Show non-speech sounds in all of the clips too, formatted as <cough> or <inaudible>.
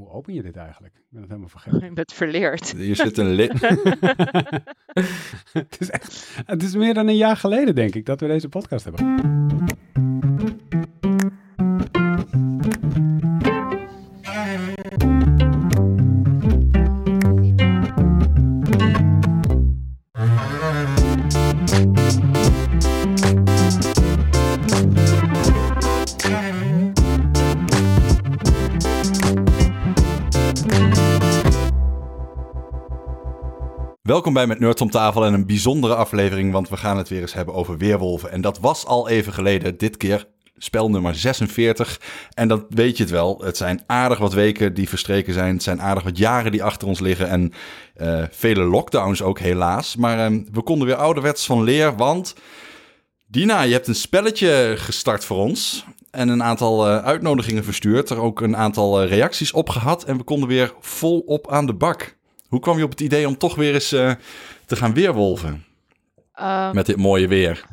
hoe open je dit eigenlijk? Ik ben het helemaal vergeten. <laughs> Je bent verleerd. <laughs> Hier zit een lid. <laughs> het, is echt, het is meer dan een jaar geleden, denk ik, dat we deze podcast hebben. Welkom bij Met Nerds om tafel en een bijzondere aflevering, want we gaan het weer eens hebben over weerwolven. En dat was al even geleden, dit keer spel nummer 46. En dat weet je het wel, het zijn aardig wat weken die verstreken zijn. Het zijn aardig wat jaren die achter ons liggen en uh, vele lockdowns ook helaas. Maar uh, we konden weer ouderwets van leer, want... Dina, je hebt een spelletje gestart voor ons en een aantal uh, uitnodigingen verstuurd. Er ook een aantal reacties op gehad en we konden weer volop aan de bak. Hoe kwam je op het idee om toch weer eens uh, te gaan weerwolven? Um, met dit mooie weer.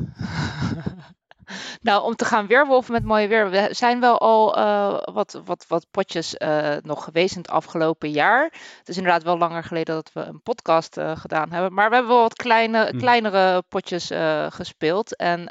<laughs> nou, om te gaan weerwolven met mooie weer. We zijn wel al uh, wat, wat, wat potjes uh, nog geweest in het afgelopen jaar. Het is inderdaad wel langer geleden dat we een podcast gedaan hebben. Maar we hebben wel wat kleine, hm. kleinere potjes gespeeld. En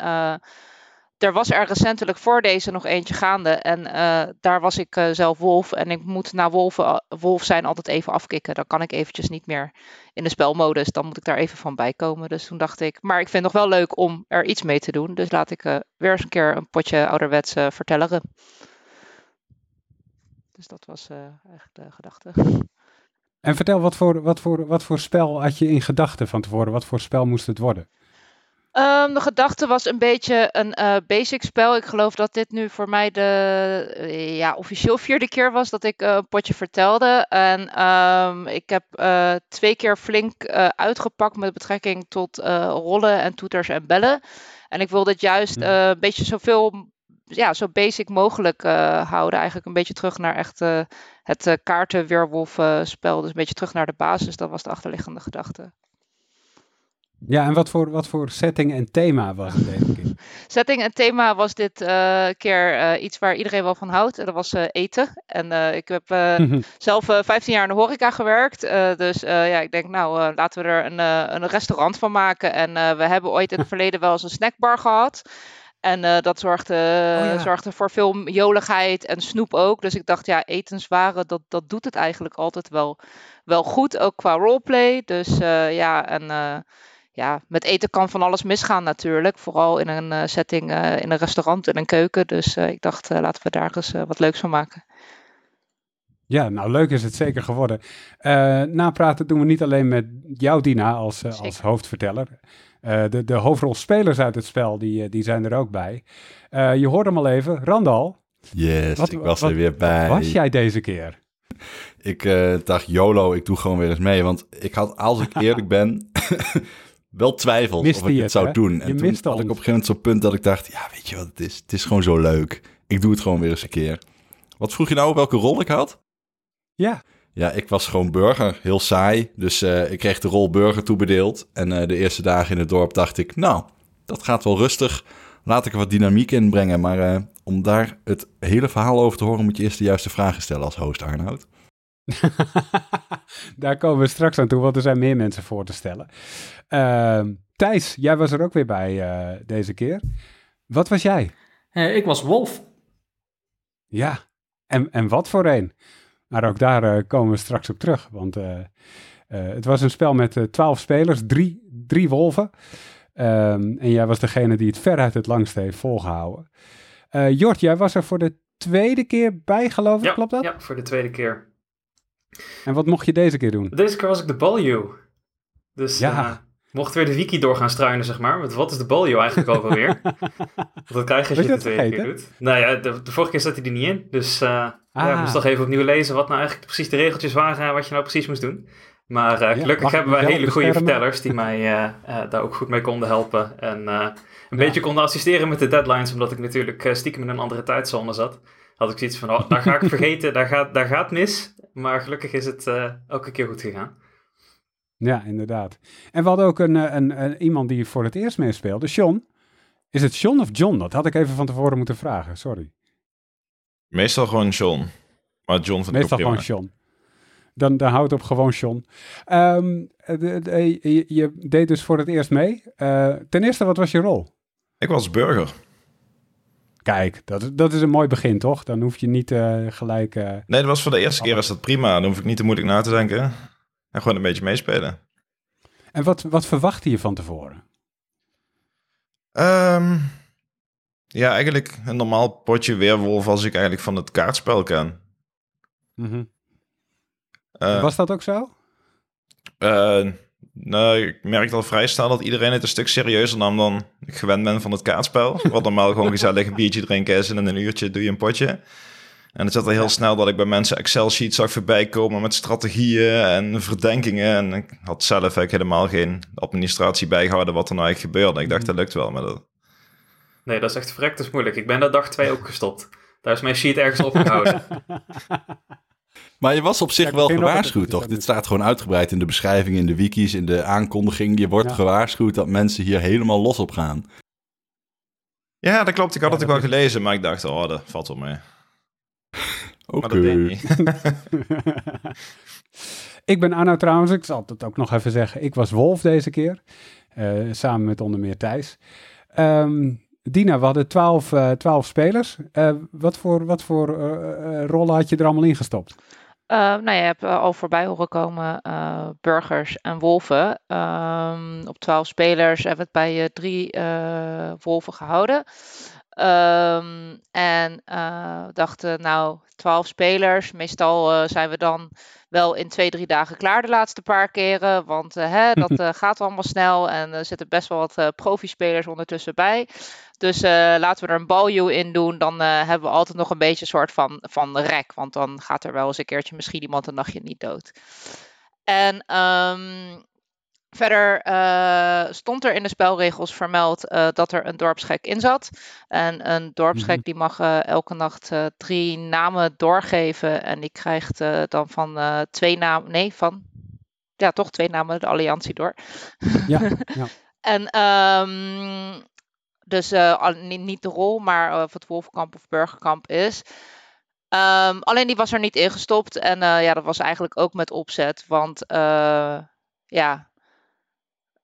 er was er recentelijk voor deze nog eentje gaande. En uh, daar was ik uh, zelf wolf. En ik moet na wolven, uh, wolf zijn altijd even afkicken. Dan kan ik eventjes niet meer in de spelmodus. Dan moet ik daar even van bij komen. Dus toen dacht ik, maar ik vind het nog wel leuk om er iets mee te doen. Dus laat ik weer eens een keer een potje ouderwets vertellen. Dus dat was eigenlijk de gedachte. En vertel, wat voor, wat, voor, wat voor spel had je in gedachten van tevoren? Wat voor spel moest het worden? Um, de gedachte was een beetje een uh, basic spel. Ik geloof dat dit nu voor mij de uh, ja, officieel vierde keer was dat ik uh, een potje vertelde. En um, ik heb twee keer flink uitgepakt met betrekking tot rollen en toeters en bellen. En ik wilde het juist een beetje zoveel, ja, zo basic mogelijk houden. Eigenlijk een beetje terug naar echt het kaarten spel. Dus een beetje terug naar de basis. Dat was de achterliggende gedachte. Ja, en wat voor, wat voor setting en thema was het deze keer? <laughs> setting en thema was dit uh, keer uh, iets waar iedereen wel van houdt. En dat was uh, eten. En ik heb zelf 15 jaar in de horeca gewerkt. dus ja, ik denk, nou, laten we er een, een restaurant van maken. En we hebben ooit in het <laughs> verleden wel eens een snackbar gehad. En dat zorgde, oh, ja. zorgde voor veel joligheid en snoep ook. Dus ik dacht, ja, etenswaren, dat, dat doet het eigenlijk altijd wel, wel goed. Ook qua roleplay. Dus ja, en ja, met eten kan van alles misgaan natuurlijk. Vooral in een uh, setting uh, in een restaurant, in een keuken. Dus uh, ik dacht, laten we daar eens wat leuks van maken. Ja, nou leuk is het zeker geworden. napraten doen we niet alleen met jou, Dina, als, als hoofdverteller. de, de hoofdrolspelers uit het spel, die, die zijn er ook bij. je hoort hem al even, Randal. Yes, wat, ik was wat, er weer bij. Was jij deze keer? Ik dacht, YOLO, ik doe gewoon weer eens mee. Want ik had, als ik <laughs> eerlijk ben, wel twijfel of ik het, zou doen. En toen had ik op een gegeven moment zo'n punt dat ik dacht, ja, weet je wat het is? Het is gewoon zo leuk. Ik doe het gewoon weer eens een keer. Wat vroeg je nou, welke rol ik had? Ja. Ja, ik was gewoon burger, heel saai. Dus uh, ik kreeg de rol burger toebedeeld. En uh, de eerste dagen in het dorp dacht ik, nou, dat gaat wel rustig. Laat ik er wat dynamiek in brengen. Maar uh, om daar het hele verhaal over te horen, moet je eerst de juiste vragen stellen als host Arnoud. <laughs> Daar komen we straks aan toe, want er zijn meer mensen voor te stellen. Uh, Thijs, jij was er ook weer bij uh, deze keer. Wat was jij? Uh, ik was Wolf. Ja, en, en wat voor een? Maar ook daar uh, komen we straks op terug. Want het was een spel met twaalf spelers, drie, drie wolven. Um, en jij was degene die het veruit het langst heeft volgehouden. Jort, jij was er voor de tweede keer bij, geloof ik, ja, klopt dat? Ja, voor de tweede keer. En wat mocht je deze keer doen? Deze keer was ik de balju. Dus ja. Uh, mocht weer de wiki door gaan struinen, zeg maar. Want wat is de balju eigenlijk ook alweer? Want <laughs> dat krijg je als je het de tweede keer doet. Nou ja, de, de, vorige keer zat hij er niet in. Dus uh, ah. ja, ik moest toch even opnieuw lezen wat nou eigenlijk precies de regeltjes waren en wat je nou precies moest doen. Maar uh, gelukkig hebben we hele goede vertellers die mij daar ook goed mee konden helpen. En een ja. beetje konden assisteren met de deadlines, omdat ik natuurlijk stiekem in een andere tijdzone zat had ik zoiets van, oh, daar ga ik <laughs> vergeten, daar gaat, daar gaat mis. Maar gelukkig is het uh, elke keer goed gegaan. Ja, inderdaad. En we hadden ook een, eh, een, een, iemand die voor het eerst meespeelde, Sean. Is het Sean of John? Dat had ik even van tevoren moeten vragen, sorry. Meestal gewoon Sean. Maar John vindt Meestal gewoon John. Dan, dan houdt op gewoon John. Um, je, je, deed dus voor het eerst mee. Uh, ten eerste, wat was je rol? Ik was burger. Kijk, dat, dat is een mooi begin, toch? Dan hoef je niet uh, gelijk... Uh, nee, dat was voor de eerste keer was dat prima. Dan hoef ik niet te moeilijk na te denken. En gewoon een beetje meespelen. En wat, wat verwachtte je van tevoren? Um, ja, eigenlijk een normaal potje weerwolf als ik eigenlijk van het kaartspel ken. Mm -hmm. uh, was dat ook zo? Nou, ik merkte al vrij snel dat iedereen het een stuk serieuzer nam dan ik gewend ben van het kaartspel. <laughs> Wat normaal gewoon gezellig een biertje drinken is en in een uurtje doe je een potje. En het zat al heel snel dat ik bij mensen Excel-sheets zag voorbij komen met strategieën en verdenkingen. En ik had zelf eigenlijk helemaal geen administratie bijgehouden wat er nou eigenlijk gebeurde. Ik dacht, dat lukt wel, maar dat... Nee, dat is echt verrekt, dat is moeilijk. Ik ben daar dag twee ook gestopt. Daar is mijn sheet ergens opgehouden. <laughs> maar je was op zich wel gewaarschuwd, toch? Dit staat gewoon uitgebreid in de beschrijving, in de wikis, in de aankondiging. Je wordt gewaarschuwd dat mensen hier helemaal los op gaan. Ja, dat klopt. Ik had het ook wel gelezen, maar ik dacht, oh, dat valt wel mee. Oké. <laughs> ik ben Anna trouwens, ik zal het ook nog even zeggen. Ik was Wolf deze keer, uh, samen met onder meer Thijs. Um, Dina, we hadden twaalf, uh, twaalf spelers. Uh, wat voor, wat voor rollen had je er allemaal in gestopt? Nou, je hebt al voorbij horen komen burgers en wolven. Um, op twaalf spelers hebben we het bij drie wolven gehouden. Um, en uh, dachten, nou, 12 spelers. Meestal uh, zijn we dan wel in twee, drie dagen klaar de laatste paar keren. Want uh, hè, dat <laughs> gaat allemaal snel. En er zitten best wel wat profispelers ondertussen bij. Dus laten we er een balju in doen. Dan hebben we altijd nog een beetje een soort van, van rek. Want dan gaat er wel eens een keertje misschien iemand een nachtje niet dood. En um, Verder uh, stond er in de spelregels vermeld uh, dat er een dorpsgek in zat. En een dorpsgek mm -hmm. die mag uh, elke nacht drie namen doorgeven. En die krijgt dan van twee namen, nee, van, ja, toch twee namen de alliantie door. Ja, <laughs> ja. en um, dus niet, niet, de rol, maar of het wolfkamp of burgerkamp is. Um, alleen die was er niet ingestopt. En ja, dat was eigenlijk ook met opzet. Want ja,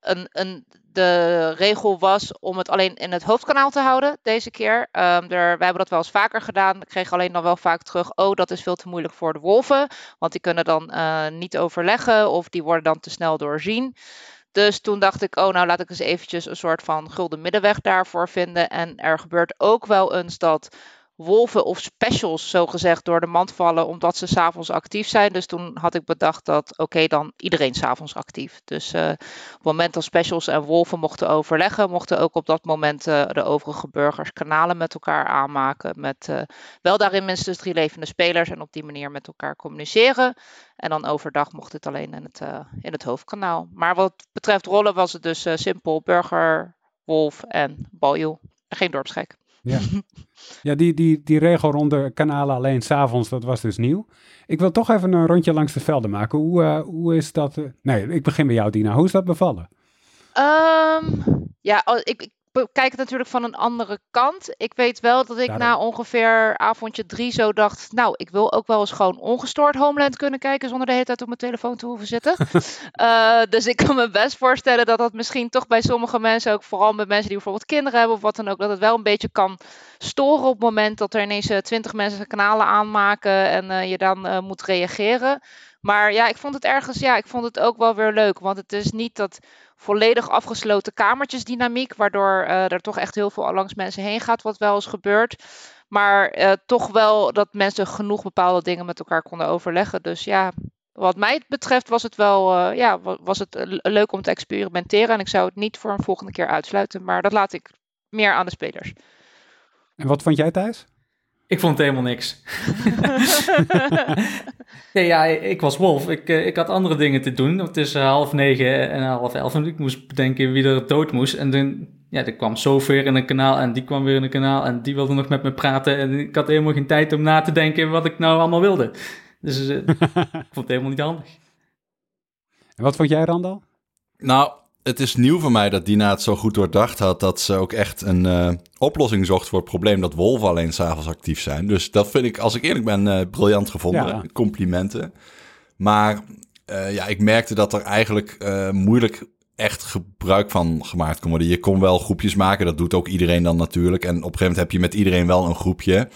een, een, de regel was om het alleen in het hoofdkanaal te houden deze keer. Um, er, wij hebben dat wel eens vaker gedaan. Ik kreeg alleen dan wel vaak terug, oh dat is veel te moeilijk voor de wolven. Want die kunnen dan uh, niet overleggen of die worden dan te snel doorzien. Dus toen dacht ik, oh nou laat ik eens eventjes een soort van gulden middenweg daarvoor vinden. En er gebeurt ook wel eens dat wolven of specials zogezegd door de mand vallen omdat ze s'avonds actief zijn. Dus toen had ik bedacht dat oké, dan iedereen s'avonds actief. Dus uh, op het moment dat specials en wolven mochten overleggen, mochten ook op dat moment uh, de overige burgers kanalen met elkaar aanmaken. Met uh, wel daarin minstens drie levende spelers en op die manier met elkaar communiceren. En dan overdag mocht het alleen in het, in het hoofdkanaal. Maar wat betreft rollen was het dus simpel burger, wolf en baljoe. Geen dorpsgek. Ja, <laughs> ja die, die, die regel rond de kanalen alleen s'avonds, dat was dus nieuw. Ik wil toch even een rondje langs de velden maken. Hoe, uh, hoe is dat? Uh... Nee, ik begin bij jou, Dina. Hoe is dat bevallen? Um, ja, ik, ik kijk het natuurlijk van een andere kant. Ik weet wel dat ik Daarom. na ongeveer avondje drie zo dacht... nou, ik wil ook wel eens gewoon ongestoord Homeland kunnen kijken... zonder de hele tijd op mijn telefoon te hoeven zitten. uh, <laughs> dus ik kan me best voorstellen dat dat misschien toch bij sommige mensen... ook vooral bij mensen die bijvoorbeeld kinderen hebben of wat dan ook... dat het wel een beetje kan storen op het moment dat er ineens twintig mensen kanalen aanmaken... en uh, je dan uh, moet reageren... Maar ja, ik vond het ergens, ja, ik vond het ook wel weer leuk. Want het is niet dat volledig afgesloten kamertjesdynamiek, waardoor uh, er toch echt heel veel langs mensen heen gaat, wat wel eens gebeurt. Maar uh, toch wel dat mensen genoeg bepaalde dingen met elkaar konden overleggen. Dus ja, wat mij betreft was het wel uh, ja, was het leuk om te experimenteren. En ik zou het niet voor een volgende keer uitsluiten. Maar dat laat ik meer aan de spelers. En wat vond jij thuis? Ik vond het helemaal niks. <laughs> nee, ja, ik was Wolf. Ik, eh, ik had andere dingen te doen. Tussen half negen en half elf. En ik moest bedenken wie er dood moest. En toen, ja, er kwam zoveel in een kanaal. En die kwam weer in een kanaal. En die wilde nog met me praten. En ik had helemaal geen tijd om na te denken wat ik nou allemaal wilde. Dus uh, <laughs> ik vond het helemaal niet handig. En wat vond jij, Randal? Nou, het is nieuw voor mij dat Dina het zo goed doordacht had... dat ze ook echt een uh, oplossing zocht voor het probleem... dat wolven alleen s'avonds actief zijn. Dus dat vind ik, als ik eerlijk ben, uh, briljant gevonden. Ja. Complimenten. Maar uh, ja, ik merkte dat er eigenlijk moeilijk echt gebruik van gemaakt kon worden. Je kon wel groepjes maken, dat doet ook iedereen dan natuurlijk. En op een gegeven moment heb je met iedereen wel een groepje.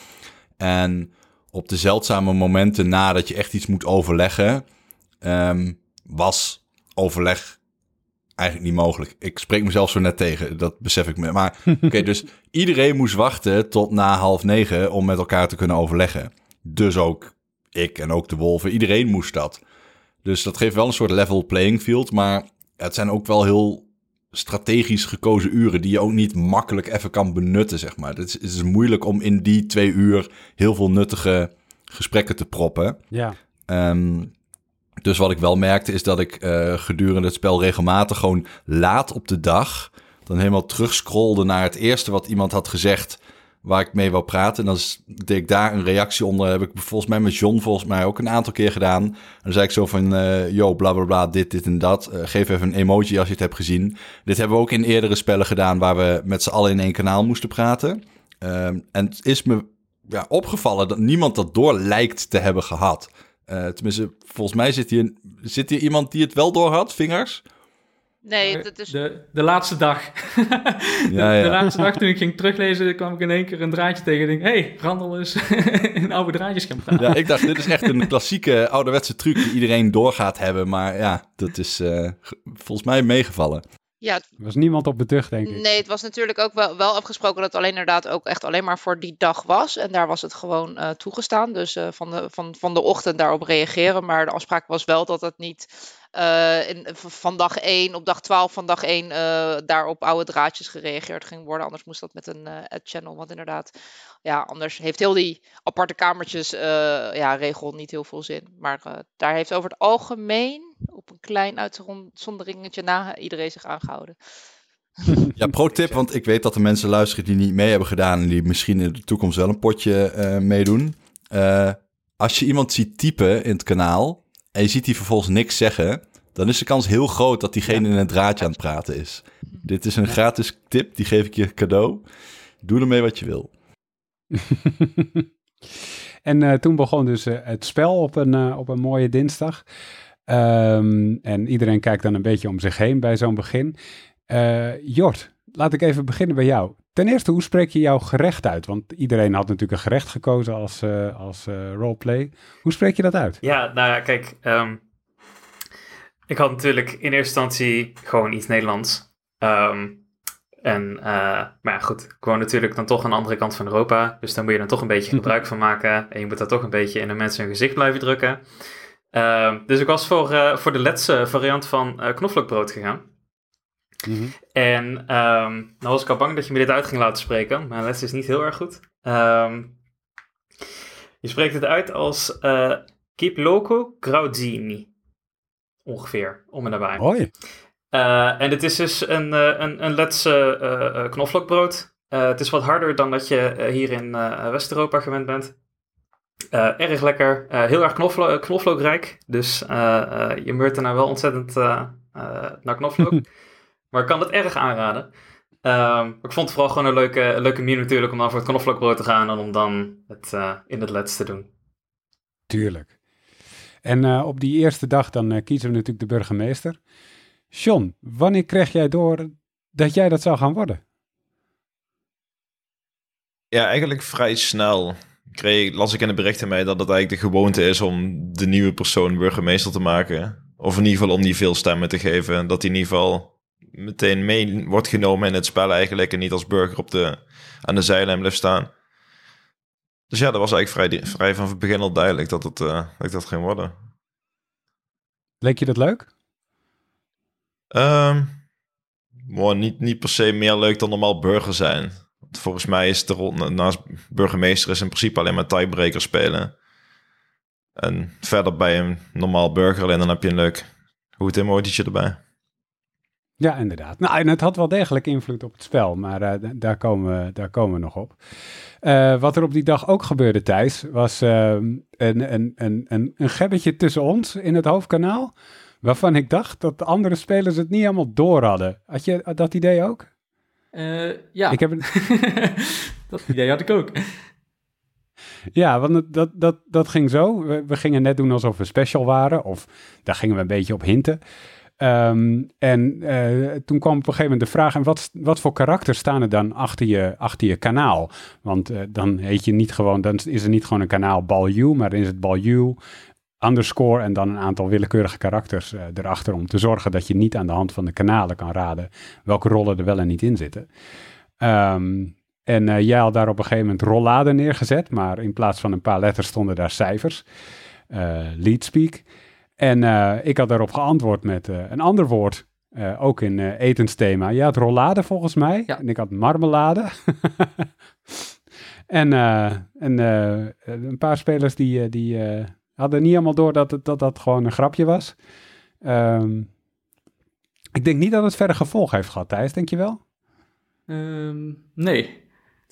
En op de zeldzame momenten nadat je echt iets moet overleggen... Um, was overleg eigenlijk niet mogelijk. Ik spreek mezelf zo net tegen, dat besef ik me. Maar <laughs> oké, dus iedereen moest wachten tot na half negen om met elkaar te kunnen overleggen. Dus ook ik en ook de wolven, iedereen moest dat. Dus dat geeft wel een soort level playing field, maar het zijn ook wel heel strategisch gekozen uren die je ook niet makkelijk even kan benutten, zeg maar. Het is, het is moeilijk om in die twee uur heel veel nuttige gesprekken te proppen. Ja. Um, dus wat ik wel merkte is dat ik uh, gedurende het spel regelmatig gewoon laat op de dag dan helemaal terugscrolde naar het eerste wat iemand had gezegd waar ik mee wou praten. En dan deed ik daar een reactie onder. heb ik volgens mij met John volgens mij ook een aantal keer gedaan. En dan zei ik zo van, uh, yo, bla bla bla, dit, dit en dat. Uh, geef even een emoji als je het hebt gezien. Dit hebben we ook in eerdere spellen gedaan waar we met z'n allen in één kanaal moesten praten. Uh, en het is me ja, opgevallen dat niemand dat door lijkt te hebben gehad. Uh, tenminste, volgens mij zit hier, zit hier iemand die het wel door had, vingers. Nee, dat is... De, de laatste dag. <laughs> ja, ja. De, laatste dag toen ik ging teruglezen, kwam ik in één keer een draadje tegen. En denk, hé, hey, Randall is <laughs> in oude draadjes gaan praten. Ja, ik dacht, dit is echt een klassieke ouderwetse truc die iedereen doorgaat hebben. Maar ja, dat is uh, volgens mij meegevallen. Ja, er was niemand op betucht, denk ik. Nee, het was natuurlijk ook wel, wel afgesproken dat het alleen inderdaad ook echt alleen maar voor die dag was. En daar was het gewoon uh, toegestaan. Dus uh, van, de, van, van de ochtend daarop reageren. Maar de afspraak was wel dat het niet uh, in, van dag 1 op dag 12 van dag 1 daar op oude draadjes gereageerd ging worden. Anders moest dat met een channel. Want inderdaad, ja, anders heeft heel die aparte kamertjes ja, regel niet heel veel zin. Maar daar heeft over het algemeen op een klein uitzonderingetje na iedereen zich aangehouden. Ja, pro tip, want ik weet dat er mensen luisteren die niet mee hebben gedaan en die misschien in de toekomst wel een potje uh, meedoen. Uh, als je iemand ziet typen in het kanaal en je ziet die vervolgens niks zeggen, dan is de kans heel groot dat diegene in een draadje aan het praten is. Dit is een gratis tip, die geef ik je cadeau. Doe ermee wat je wil. <laughs> en uh, toen begon dus het spel op een, op een mooie dinsdag. Um, en iedereen kijkt dan een beetje om zich heen bij zo'n begin. Uh, Jort, laat ik even beginnen bij jou. Ten eerste, hoe spreek je jouw gerecht uit? Want iedereen had natuurlijk een gerecht gekozen als, uh, als uh, roleplay. Hoe spreek je dat uit? Ja, nou ja, kijk. Um, ik had natuurlijk in eerste instantie gewoon iets Nederlands. Um, en, maar ja, goed, ik woon natuurlijk dan toch aan de andere kant van Europa. Dus daar moet je dan toch een beetje <laughs> gebruik van maken. En je moet dat toch een beetje in de mensen hun gezicht blijven drukken. Uh, dus ik was voor, uh, voor de letse variant van uh, knoflookbrood gegaan. Mm -hmm. En um, nou was ik al bang dat je me dit uit ging laten spreken. Mijn les is niet heel erg goed. Um, je spreekt het uit als uh, Kip Loco Grauzini. Ongeveer, om en nabij. Hoi. en het is dus een, een, een letse knoflookbrood. het is wat harder dan dat je hier in West-Europa gewend bent. Uh, erg lekker, uh, heel erg knoflo eh, knoflookrijk. Dus uh, je meurt daarna wel ontzettend naar knoflook. <laughs> maar ik kan het erg aanraden. Ehm, ik vond het vooral gewoon een leuke, leuke manier natuurlijk om dan voor het knoflookbrood te gaan en om dan het in het let's te doen. Tuurlijk. En op die eerste dag dan kiezen we natuurlijk de burgemeester. John, wanneer kreeg jij door dat jij dat zou gaan worden? Ja, eigenlijk vrij snel kreeg, las ik in de berichten mee dat het eigenlijk de gewoonte is om de nieuwe persoon burgemeester te maken. Of in ieder geval om die veel stemmen te geven. Dat hij in ieder geval meteen mee wordt genomen in het spel eigenlijk. En niet als burger op de, aan de zijlijn blijft staan. Dus ja, dat was eigenlijk vrij, vrij van het begin al duidelijk dat, het, uh, dat ik dat ging worden. Leek je dat leuk? Um, niet, niet per se meer leuk dan normaal burger zijn. Volgens mij is de rol naast burgemeester is in principe alleen maar tiebreaker spelen. En verder bij een normaal burger alleen dan heb je een leuk goed emotietje erbij. Ja, inderdaad. Nou, en het had wel degelijk invloed op het spel, maar uh, daar, komen we, daar komen we nog op. Uh, wat er op die dag ook gebeurde, Thijs, was uh, een, een, een, een, een gebbetje tussen ons in het hoofdkanaal. waarvan ik dacht dat de andere spelers het niet helemaal door hadden. Had je dat idee ook? Uh, ja. Ik heb <laughs> dat idee had ik ook. Ja, want dat, dat, dat ging zo. We, we, gingen net doen alsof we special waren, of daar gingen we een beetje op hinten. Ehm, en uh, toen kwam op een gegeven moment de vraag: en wat, wat voor karakters staan er dan achter je, achter je kanaal? Want uh, dan heet je niet gewoon, dan is er niet gewoon een kanaal Balju, maar dan is het Balju underscore en dan een aantal willekeurige karakters uh, erachter om te zorgen dat je niet aan de hand van de kanalen kan raden welke rollen er wel en niet in zitten. Um, en uh, jij had daar op een gegeven moment rollade neergezet, maar in plaats van een paar letters stonden daar cijfers. Uh, leadspeak. En uh, ik had daarop geantwoord met een ander woord, ook in etensthema. Jij had rollade volgens mij ja. en ik had marmelade. <laughs> en en een paar spelers die, die hadden niet helemaal door dat, het, dat dat gewoon een grapje was. Um, ik denk niet dat het verder gevolg heeft gehad, Thijs, denk je wel? Um, nee,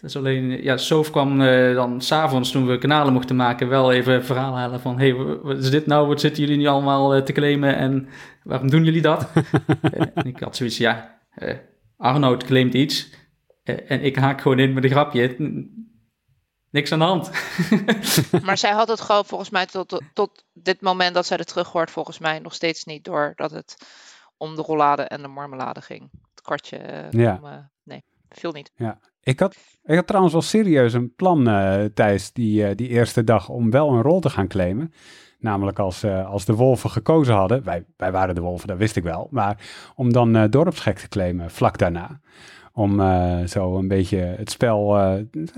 is alleen, ja, Sof kwam uh, dan s'avonds toen we kanalen mochten maken wel even verhaal halen van... hey, wat is dit nou? Wat zitten jullie nu allemaal uh, te claimen en waarom doen jullie dat? <laughs> Eh, en ik had zoiets, ja, Arnoud claimt iets en ik haak gewoon in met een grapje. Niks aan de hand. <laughs> maar zij had het gewoon volgens mij tot, tot dit moment dat zij het terug hoort, volgens mij nog steeds niet door dat het om de rollade en de marmelade ging. Het kwartje, ja. Om, nee, viel niet. Ja, ik had, ik had trouwens wel serieus een plan, uh, Thijs, die, uh, die eerste dag om wel een rol te gaan claimen. Namelijk als, uh, als de wolven gekozen hadden, wij, wij waren de wolven, dat wist ik wel, maar om dan dorpsgek te claimen vlak daarna. Om zo een beetje het spel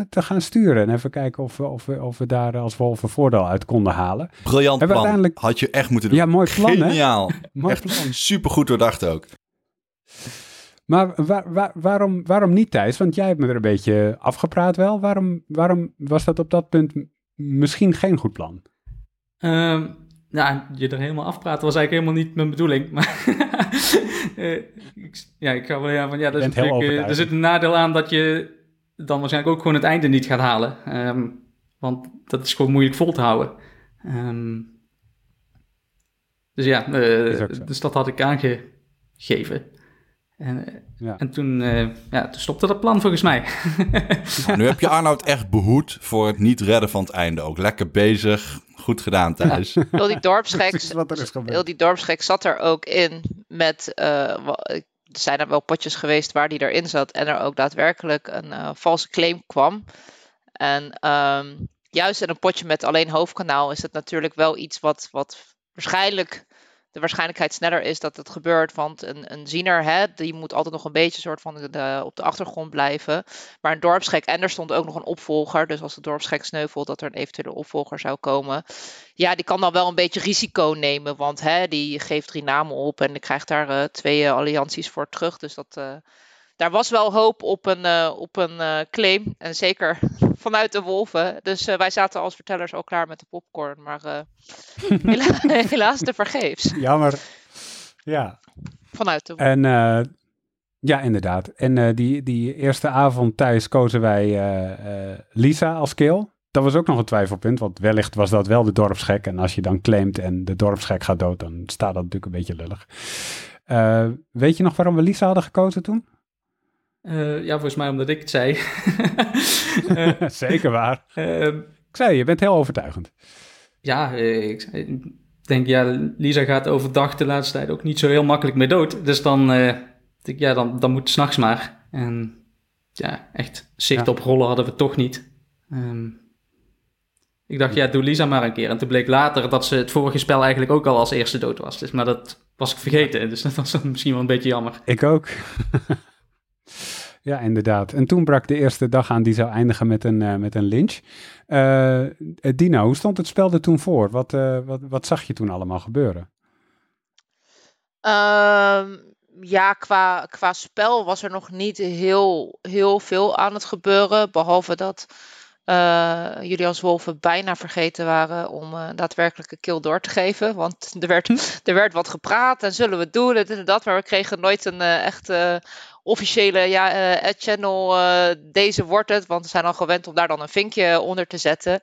te gaan sturen en even kijken of we, of we, of we daar als wolven voordeel uit konden halen. Briljant plan, uiteindelijk... had je echt moeten doen. Ja, mooi plan Geniaal. Hè? <laughs> mooi echt plan. supergoed doordacht ook. Maar waar, waar, waarom, waarom niet, Thijs? Want jij hebt me er een beetje afgepraat wel. Waarom, waarom was dat op dat punt misschien geen goed plan? Um, nou, je er helemaal afpraten was eigenlijk helemaal niet mijn bedoeling. Maar <laughs> ik, ja, ik ga wel ja, van ja, dat is uh, er zit een nadeel aan dat je dan waarschijnlijk ook gewoon het einde niet gaat halen. Um, want dat is gewoon moeilijk vol te houden. Um, dus ja, uh, dus dat had ik aangegeven. En, eh, ja. en toen, uh, ja, toen stopte dat plan volgens mij. nou, nu heb je Arnoud echt behoed voor het niet redden van het einde. Ook lekker bezig. Goed gedaan thuis. Ja. <laughs> Heel die dorpsgek, heel die dorpsgek zat er ook in met... Uh, er zijn er wel potjes geweest waar die erin zat. En er ook daadwerkelijk een uh, valse claim kwam. En um, juist in een potje met alleen hoofdkanaal is het natuurlijk wel iets wat, wat waarschijnlijk de waarschijnlijkheid sneller is dat het gebeurt. Want een, een ziener, hè, die moet altijd nog een beetje soort van op de achtergrond blijven. Maar een dorpsgek, en er stond ook nog een opvolger. Dus als de dorpsgek sneuvelt, dat er een eventuele opvolger zou komen. Ja, die kan dan wel een beetje risico nemen. Want hè, die geeft drie namen op en die krijgt daar uh, twee uh, allianties voor terug. Dus dat... Uh, daar was wel hoop op een, op een claim. En zeker vanuit de wolven. Dus uh, wij zaten als vertellers al klaar met de popcorn. Maar <laughs> hela <laughs> helaas te vergeefs. Jammer. Ja. Vanuit de wolven. En ja, inderdaad. En die, die eerste avond thuis kozen wij Lisa als kill. Dat was ook nog een twijfelpunt, want wellicht was dat wel de dorpsgek. En als je dan claimt en de dorpsgek gaat dood, dan staat dat natuurlijk een beetje lullig. weet je nog waarom we Lisa hadden gekozen toen? Uh, ja, volgens mij omdat ik het zei. uh, <laughs> <laughs> Zeker waar. Uh, ik zei, je bent heel overtuigend. Ja, ik, ik, denk, ja, Lisa gaat overdag de laatste tijd ook niet zo heel makkelijk mee dood. Dus dan, denk, ja, dan, dan moet het s'nachts maar. En ja, echt zicht ja. op rollen hadden we toch niet. Um, ik dacht, ja, doe Lisa maar een keer. En toen bleek later dat ze het vorige spel eigenlijk ook al als eerste dood was. Dus, maar dat was ik vergeten. Dus dat was misschien wel een beetje jammer. Ik ook. Ja, inderdaad. En toen brak de eerste dag aan die zou eindigen met een, uh, met een lynch. Uh, Dina, hoe stond het spel er toen voor? Wat, uh, wat, wat zag je toen allemaal gebeuren? Um, ja, qua, qua spel was er nog niet heel, heel veel aan het gebeuren. Behalve dat jullie als wolven bijna vergeten waren om uh, daadwerkelijke kill door te geven. Want er werd, <laughs> er werd wat gepraat en zullen we het doen en dat. Maar we kregen nooit een echte officiële ja, uh, channel, uh, deze wordt het. Want we zijn al gewend om daar dan een vinkje onder te zetten.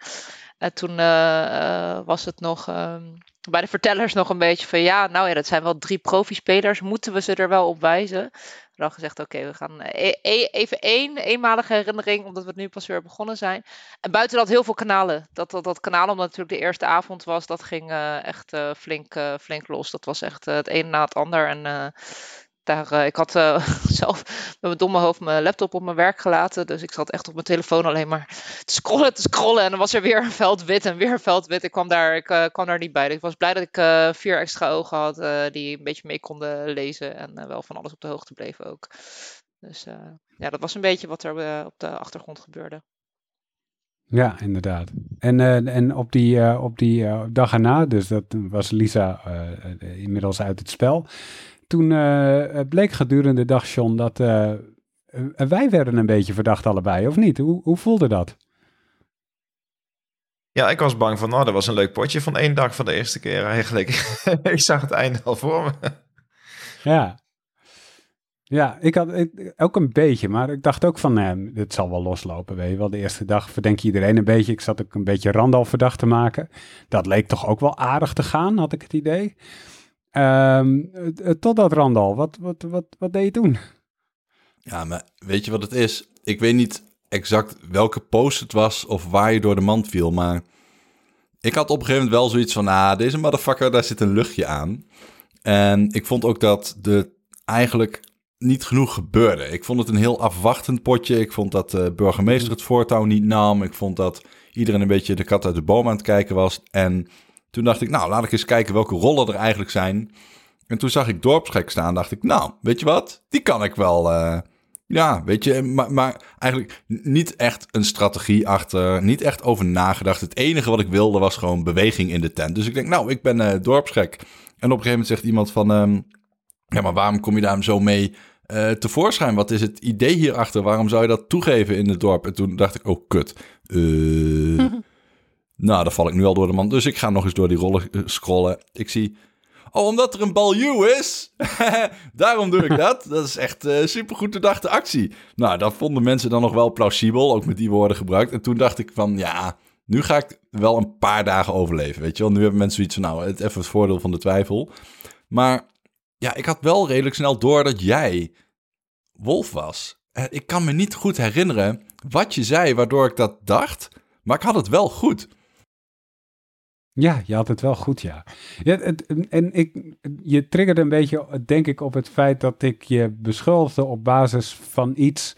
En toen uh, was het nog, um, bij de vertellers nog een beetje van ja, nou ja, dat zijn wel drie profispelers. Moeten we ze er wel op wijzen? Dan gezegd, oké, we gaan e e even één eenmalige herinnering, omdat we nu pas weer begonnen zijn. En buiten dat heel veel kanalen. Dat, dat, dat kanaal, omdat het natuurlijk de eerste avond was, dat ging echt flink, flink los. Dat was echt het een na het ander. En daar, uh, ik had uh, <laughs> zelf met mijn domme hoofd mijn laptop op mijn werk gelaten. Dus ik zat echt op mijn telefoon alleen maar te scrollen, te scrollen. En dan was er weer een veld wit en weer een veld wit. Ik kwam daar, ik, uh, kwam daar niet bij. Dus ik was blij dat ik vier extra ogen had die een beetje mee konden lezen. En wel van alles op de hoogte bleven ook. Dus ja, dat was een beetje wat er op de achtergrond gebeurde. Ja, inderdaad. En, en op die, op die dag erna, dus dat was Lisa inmiddels uit het spel toen uh, bleek gedurende de dag, John, dat uh, wij werden een beetje verdacht allebei, of niet? Hoe, hoe voelde dat? Ja, ik was bang van, nou, dat was een leuk potje van één dag van de eerste keer eigenlijk. <laughs> ik zag het einde al voor me. ja. Ja, ik had ik, ook een beetje, maar ik dacht ook van, nee, dit zal wel loslopen, weet je wel. De eerste dag verdenk je iedereen een beetje. Ik zat ook een beetje Randal verdacht te maken. Dat leek toch ook wel aardig te gaan, had ik het idee. Um, totdat Randal, wat, wat, wat, wat deed je toen? Ja, maar weet je wat het is? Ik weet niet exact welke post het was of waar je door de mand viel, maar ik had op een gegeven moment wel zoiets van, ah, deze motherfucker, daar zit een luchtje aan. En ik vond ook dat er eigenlijk niet genoeg gebeurde. Ik vond het een heel afwachtend potje. Ik vond dat de burgemeester het voortouw niet nam. Ik vond dat iedereen een beetje de kat uit de boom aan het kijken was. En toen dacht ik, nou, laat ik eens kijken welke rollen er eigenlijk zijn. En toen zag ik dorpsgek staan, dacht ik, nou, weet je wat? Die kan ik wel. Uh, ja, weet je, maar, maar, eigenlijk niet echt een strategie achter, niet echt over nagedacht. Het enige wat ik wilde was gewoon beweging in de tent. Dus ik denk, nou, ik ben uh, dorpsgek. En op een gegeven moment zegt iemand van, um, ja, maar waarom kom je daar zo mee uh, tevoorschijn? Wat is het idee hierachter? Waarom zou je dat toegeven in het dorp? En toen dacht ik, oh, kut. <laughs> Nou, dan val ik nu al door de man. Dus ik ga nog eens door die rollen eh, scrollen. Ik zie... Oh, omdat er een baljuw is? <laughs> Daarom doe ik dat. Dat is echt uh, supergoed de actie. Nou, dat vonden mensen dan nog wel plausibel. Ook met die woorden gebruikt. En toen dacht ik van, ja... Nu ga ik wel een paar dagen overleven, weet je wel. Nu hebben mensen zoiets van, nou, het, even het voordeel van de twijfel. Maar ja, ik had wel redelijk snel door dat jij Wolf was. Eh, ik kan me niet goed herinneren wat je zei waardoor ik dat dacht. Maar ik had het wel goed. Ja, je had het wel goed, ja. ja en ik, je triggerde een beetje, denk ik, op het feit dat ik je beschuldigde op basis van iets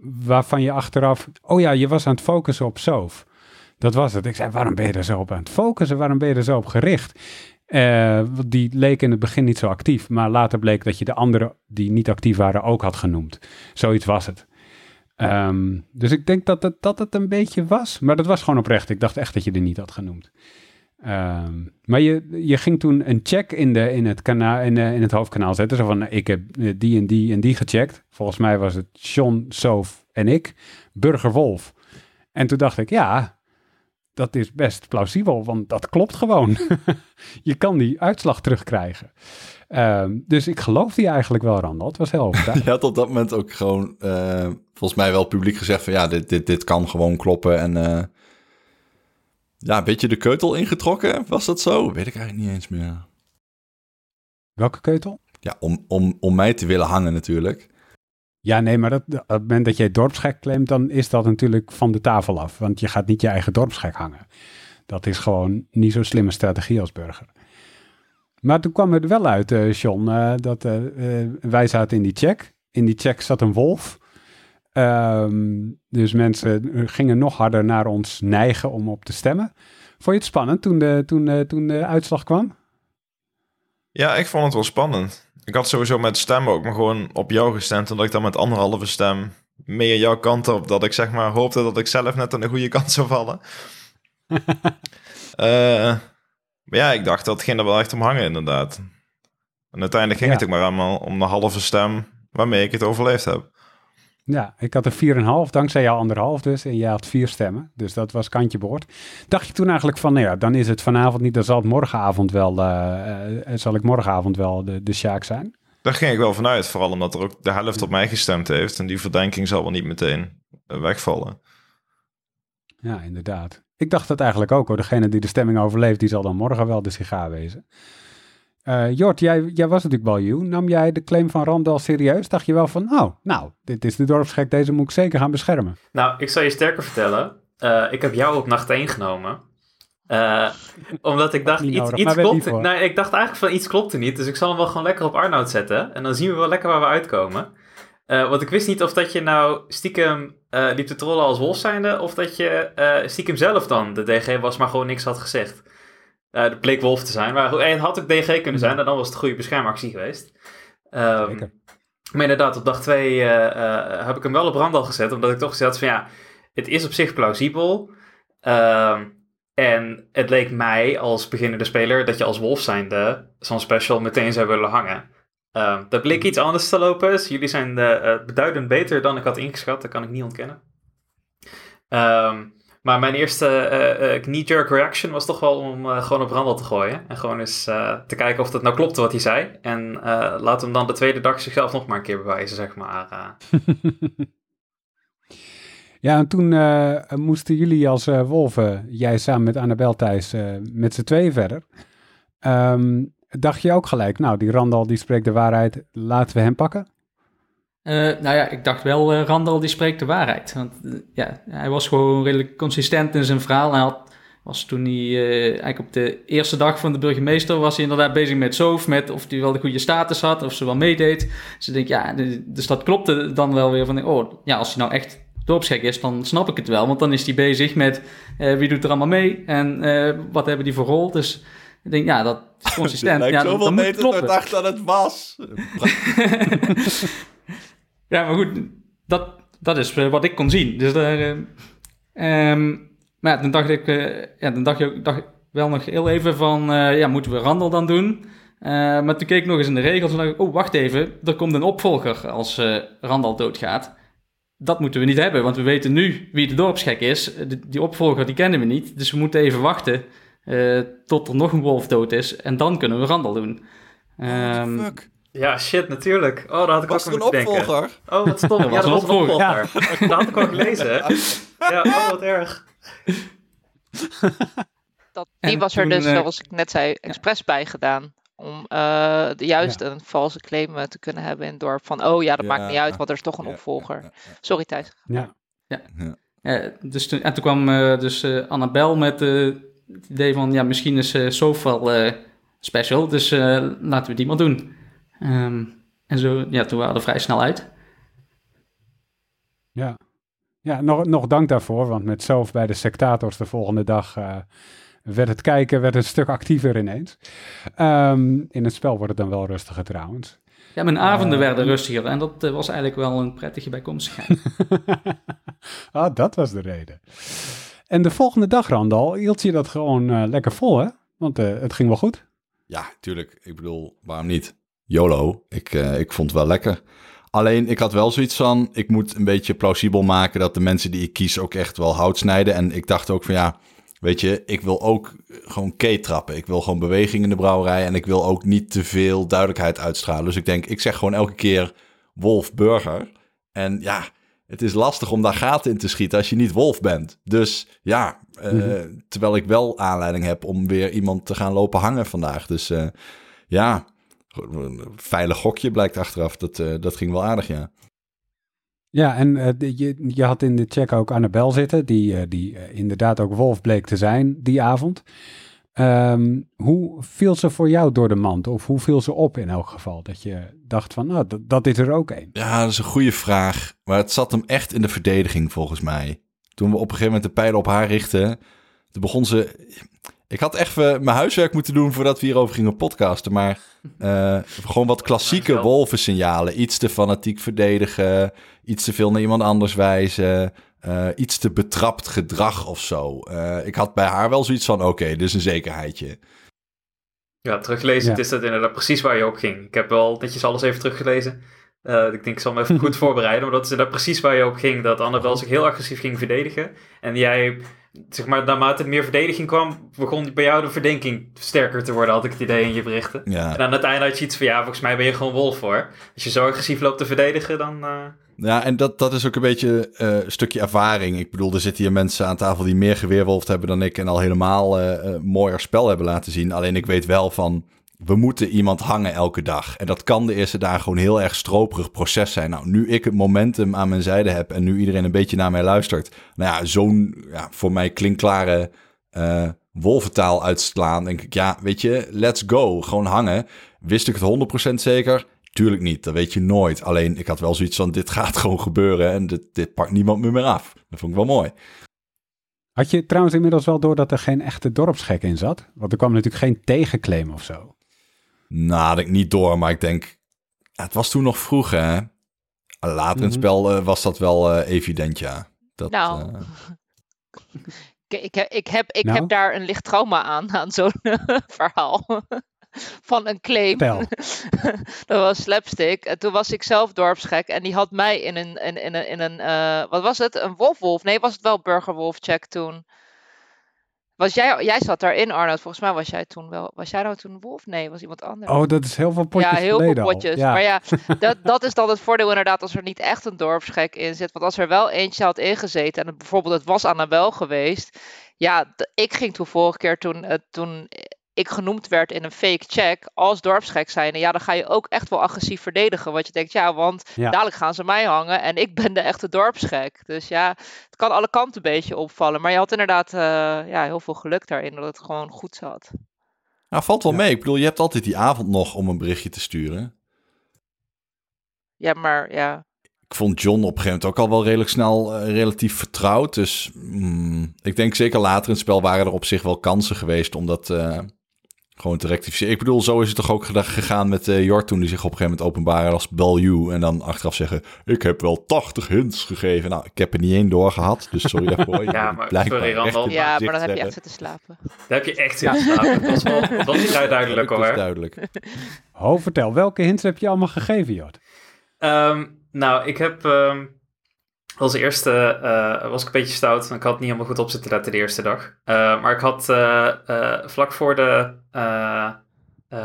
waarvan je achteraf... Oh ja, je was aan het focussen op Soof. Dat was het. Ik zei, waarom ben je er zo op aan het focussen? Waarom ben je er zo op gericht? Uh, die leek in het begin niet zo actief, maar later bleek dat je de anderen die niet actief waren ook had genoemd. Zoiets was het. Um, dus ik denk dat het, dat het een beetje was, maar dat was gewoon oprecht. Ik dacht echt dat je er niet had genoemd. Um, maar je, je ging toen een check in, de, in, het, kanaal, in, in het hoofdkanaal zetten. Zo van, ik heb die en die en die gecheckt. Volgens mij was het Sean, Soof en ik. Burger Wolf. En toen dacht ik, ja, dat is best plausibel, want dat klopt gewoon. <laughs> je kan die uitslag terugkrijgen. Um, dus ik geloof die eigenlijk wel, Randall. Het was heel overtuigend. <laughs> Je had op dat moment ook gewoon, uh, volgens mij wel publiek gezegd van... ja, dit, dit, dit kan gewoon kloppen en... ja, een beetje de keutel ingetrokken. Was dat zo? Weet ik eigenlijk niet eens meer. Welke keutel? Ja, om, om, om mij te willen hangen natuurlijk. Ja, nee, maar dat, op het moment dat jij dorpsgek claimt, dan is dat natuurlijk van de tafel af. Want je gaat niet je eigen dorpsgek hangen. Dat is gewoon niet zo'n slimme strategie als burger. Maar toen kwam het wel uit, uh, John, uh, dat uh, wij zaten in die check. In die check zat een wolf. Um, dus mensen gingen nog harder naar ons neigen om op te stemmen. Vond je het spannend toen de, toen, de, toen de uitslag kwam? Ja, ik vond het wel spannend. Ik had sowieso met stemmen ook maar gewoon op jou gestemd. Omdat ik dan met anderhalve stem meer jouw kant op. Dat ik zeg maar hoopte dat ik zelf net aan de goede kant zou vallen. uh, <laughs> maar ja, ik dacht dat ging er wel echt om hangen inderdaad. En uiteindelijk ging het ook maar allemaal om de halve stem waarmee ik het overleefd heb. Ja, ik had er 4,5, dankzij jou anderhalf dus. En jij had vier stemmen, dus dat was kantje boord. Dacht je toen eigenlijk van, nou ja, dan is het vanavond niet, dan zal het morgenavond wel, uh, zal ik morgenavond wel de, de Sjaak zijn? Daar ging ik wel vanuit, vooral omdat er ook de helft op mij gestemd heeft. En die verdenking zal wel niet meteen wegvallen. Ja, inderdaad. ik dacht dat eigenlijk ook hoor. Degene die de stemming overleeft, die zal dan morgen wel de sigaar wezen. Uh, Jort, jij, jij was natuurlijk baljuw. Nam jij de claim van Randall serieus? Dacht je wel van, oh, nou, dit is de dorpsgek, deze moet ik zeker gaan beschermen. Nou, ik zal je sterker vertellen. Uh, ik heb jou op nacht 1 genomen. Uh, omdat ik dacht, iets, nodig, iets klopt. Nou, ik dacht eigenlijk van iets klopte niet. Dus ik zal hem wel gewoon lekker op Arnoud zetten. En dan zien we wel lekker waar we uitkomen. Want ik wist niet of dat je nou stiekem liep te trollen als wolf zijnde. Of dat je stiekem zelf dan de DG was, maar gewoon niks had gezegd. De bleek wolf te zijn. Maar het had ook DG kunnen zijn. En dan was het een goede beschermactie geweest. Um, maar inderdaad, op dag 2 heb ik hem wel op Randal gezet. Omdat ik toch gezegd van ja, het is op zich plausibel. Ehm, en het leek mij als beginnende speler dat je als wolf zijnde zo'n special meteen zou willen hangen. Uh, dat bleek mhm. iets anders te lopen. Dus jullie zijn uh, beduidend beter dan ik had ingeschat. Dat kan ik niet ontkennen. Um, maar mijn eerste uh, knee-jerk reaction was toch wel om gewoon op Randall te gooien. En gewoon eens te kijken of dat nou klopte wat hij zei. En laat hem dan de tweede dag zichzelf nog maar een keer bewijzen, zeg maar. <laughs> ja, en toen moesten jullie als wolven, jij samen met Annabel Thijs, met z'n twee verder. Um, Dacht je ook gelijk, nou, die Randal die spreekt de waarheid, laten we hem pakken? Uh, nou ja, ik dacht wel, uh, Randal die spreekt de waarheid. Want uh, ja, hij was gewoon redelijk consistent in zijn verhaal. Hij had, was toen hij eigenlijk op de eerste dag van de burgemeester was hij inderdaad bezig met Sof, met of hij wel de goede status had, of ze wel meedeed. Dus ik denk, ja, dus dat klopte dan wel weer van, oh, ja, als hij nou echt dorpsgek is, dan snap ik het wel. Want dan is hij bezig met wie doet er allemaal mee en wat hebben die voor rol. Dus ik denk, ja, dat is consistent. <laughs> Ja, zoveel meter door dacht dat het was. <laughs> ja, maar goed, dat, dat is eh, wat ik kon zien. Dus daar... Uh, um, maar ja, toen dacht ik, uh, ja, dan dacht, je, dacht ik wel nog heel even van, uh, ja, moeten we Randall dan doen? maar toen keek ik nog eens in de regels en dacht ik, oh, wacht even, er komt een opvolger als Randall doodgaat. Dat moeten we niet hebben, want we weten nu wie de dorpsgek is. die opvolger, die kennen we niet, dus we moeten even wachten uh, tot er nog een wolf dood is. En dan kunnen we Randall doen. Um, fuck? Ja, shit, natuurlijk. Oh, daar had ik was ook een opvolger? Denken. Oh, wat stom. ja, dat was een opvolger. Ja. <laughs> dat had ik ook gelezen. Ja, oh, wat erg. Dat, die was er dus, uh, zoals ik net zei, expres bij gedaan. Om uh, juist ja. een valse claim te kunnen hebben in het dorp. Van, oh ja, dat maakt niet uit, want er is toch een opvolger. Sorry, Thijs. Ja. ja. dus toen, en toen kwam dus Annabel met het idee van, ja, misschien is uh, Sofal uh, special, dus uh, laten we die maar doen. Um, en zo, ja, toen waren we er vrij snel uit. Ja, ja nog, nog dank daarvoor, want met Sof bij de sectators de volgende dag werd het kijken werd een stuk actiever ineens. Um, in het spel wordt het dan wel rustiger trouwens. Ja, mijn avonden werden rustiger en dat was eigenlijk wel een prettige bijkomstigheid. <laughs> ah, dat was de reden. En de volgende dag, Randal, hield je dat gewoon uh, lekker vol, hè? Want uh, het ging wel goed. Ja, tuurlijk. Ik bedoel, waarom niet? YOLO. Ik, uh, ik vond het wel lekker. Alleen, ik had wel zoiets van, ik moet een beetje plausibel maken dat de mensen die ik kies ook echt wel hout snijden. En ik dacht ook van ja, weet je, ik wil ook gewoon trappen. Ik wil gewoon beweging in de brouwerij en ik wil ook niet te veel duidelijkheid uitstralen. Dus ik denk, ik zeg gewoon elke keer Wolf Burger. En ja, het is lastig om daar gaten in te schieten als je niet wolf bent. Dus ja, uh, mm-hmm. terwijl ik wel aanleiding heb om weer iemand te gaan lopen hangen vandaag. Dus uh, ja, veilig gokje blijkt achteraf. Dat, uh, dat ging wel aardig, ja. Ja, en je, je had in de check ook Annabel zitten, die, die inderdaad ook wolf bleek te zijn die avond. Um, hoe viel ze voor jou door de mand? Of hoe viel ze op in elk geval? Dat je dacht van, nou, dat, dat is er ook één. Ja, dat is een goede vraag. Maar het zat hem echt in de verdediging volgens mij. Toen we op een gegeven moment de pijlen op haar richten, toen begon ze... Ik had echt mijn huiswerk moeten doen voordat we hierover gingen podcasten. Maar uh, <laughs> gewoon wat klassieke wolvensignalen. Iets te fanatiek verdedigen. Iets te veel naar iemand anders wijzen. Uh, iets te betrapt gedrag of zo. Uh, ik had bij haar wel zoiets van: oké, okay, dit is een zekerheidje. Ja, teruglezend ja. is dat inderdaad precies waar je op ging. Ik heb wel netjes alles even teruggelezen. Uh, ik denk, ik zal me even goed <laughs> voorbereiden. Maar dat is inderdaad precies waar je op ging. Dat Annabel <laughs> zich heel agressief ging verdedigen. En jij, zeg maar, naarmate meer verdediging kwam, begon bij jou de verdenking sterker te worden, had ik het idee in je berichten. Ja. En aan het einde had je iets van, ja, volgens mij ben je gewoon wolf hoor. Als je zo agressief loopt te verdedigen, dan... Uh Ja, en dat, dat is ook een beetje uh, een stukje ervaring. Ik bedoel, er zitten hier mensen aan tafel die meer geweerwolfd hebben dan ik... en al helemaal uh, mooier spel hebben laten zien. Alleen ik weet wel van, we moeten iemand hangen elke dag. En dat kan de eerste dagen gewoon heel erg stroperig proces zijn. Nou, nu ik het momentum aan mijn zijde heb en nu iedereen een beetje naar mij luistert... nou ja, zo'n ja, voor mij klinkklare uh, wolventaal uitslaan, denk ik... ja, weet je, let's go, gewoon hangen. Wist ik het 100% zeker? Tuurlijk niet, dat weet je nooit. Alleen ik had wel zoiets van, dit gaat gewoon gebeuren en dit, dit pakt niemand me meer af. Dat vond ik wel mooi. Had je trouwens inmiddels wel door dat er geen echte dorpsgek in zat? Want er kwam natuurlijk geen tegenclaim of zo. Nou, had ik niet door, maar ik denk, het was toen nog vroeg hè. Later in het mhm. spel uh, was dat wel uh, evident, ja. Dat, nou, <laughs> uh... ik, ik, ik, heb, ik nou? heb daar een licht trauma aan, <laughs> aan zo'n verhaal <laughs> van een claim. dat was slapstick. En toen was ik zelf dorpsgek en die had mij in een, in, in een, in een uh, wat was het? Een wolfwolf? Nee, was het wel burgerwolf check toen? Was jij, jij zat daarin, Arnold. Volgens mij was jij toen wel. Was jij nou toen wolf? Nee, was iemand anders. Oh, dat is heel veel potjes. Ja, heel veel potjes. Ja. Maar ja, <laughs> dat, dat is dan het voordeel inderdaad als er niet echt een dorpsgek in zit. Want als er wel eentje had ingezeten en bijvoorbeeld het was Annabel geweest. Ja, ik ging toen vorige keer toen, uh, toen ik genoemd werd in een fake check als dorpsgek zijn. ja, dan ga je ook echt wel agressief verdedigen. Want je denkt, ja, want dadelijk gaan ze mij hangen en ik ben de echte dorpsgek. Dus ja, het kan alle kanten een beetje opvallen. Maar je had inderdaad uh, ja, heel veel geluk daarin dat het gewoon goed zat. Nou, valt wel mee. Ik bedoel, je hebt altijd die avond nog om een berichtje te sturen. Ja, maar ja. Ik vond John op een gegeven moment ook al wel redelijk snel uh, relatief vertrouwd. Dus mm, ik denk zeker later in het spel waren er op zich wel kansen geweest om dat, uh, gewoon te rectificeren. Ik bedoel, zo is het toch ook gegaan met uh, Jort toen die zich op een gegeven moment openbaren als Balju. En dan achteraf zeggen, ik heb wel 80 hints gegeven. Nou, ik heb er niet één doorgehad, dus sorry <laughs> daarvoor. ja, maar sorry Randall. Ja, maar dan heb je echt zitten slapen. Dan heb je echt zitten slapen. Dat was wel dat was vrij duidelijk hoor. Dat is duidelijk. Ho, vertel, welke hints heb je allemaal gegeven, Jort? Um, nou, ik heb... Um, als eerste uh, was ik een beetje stout. Ik had niet helemaal goed op zitten letten de eerste dag. Uh, maar ik had uh, vlak voor de,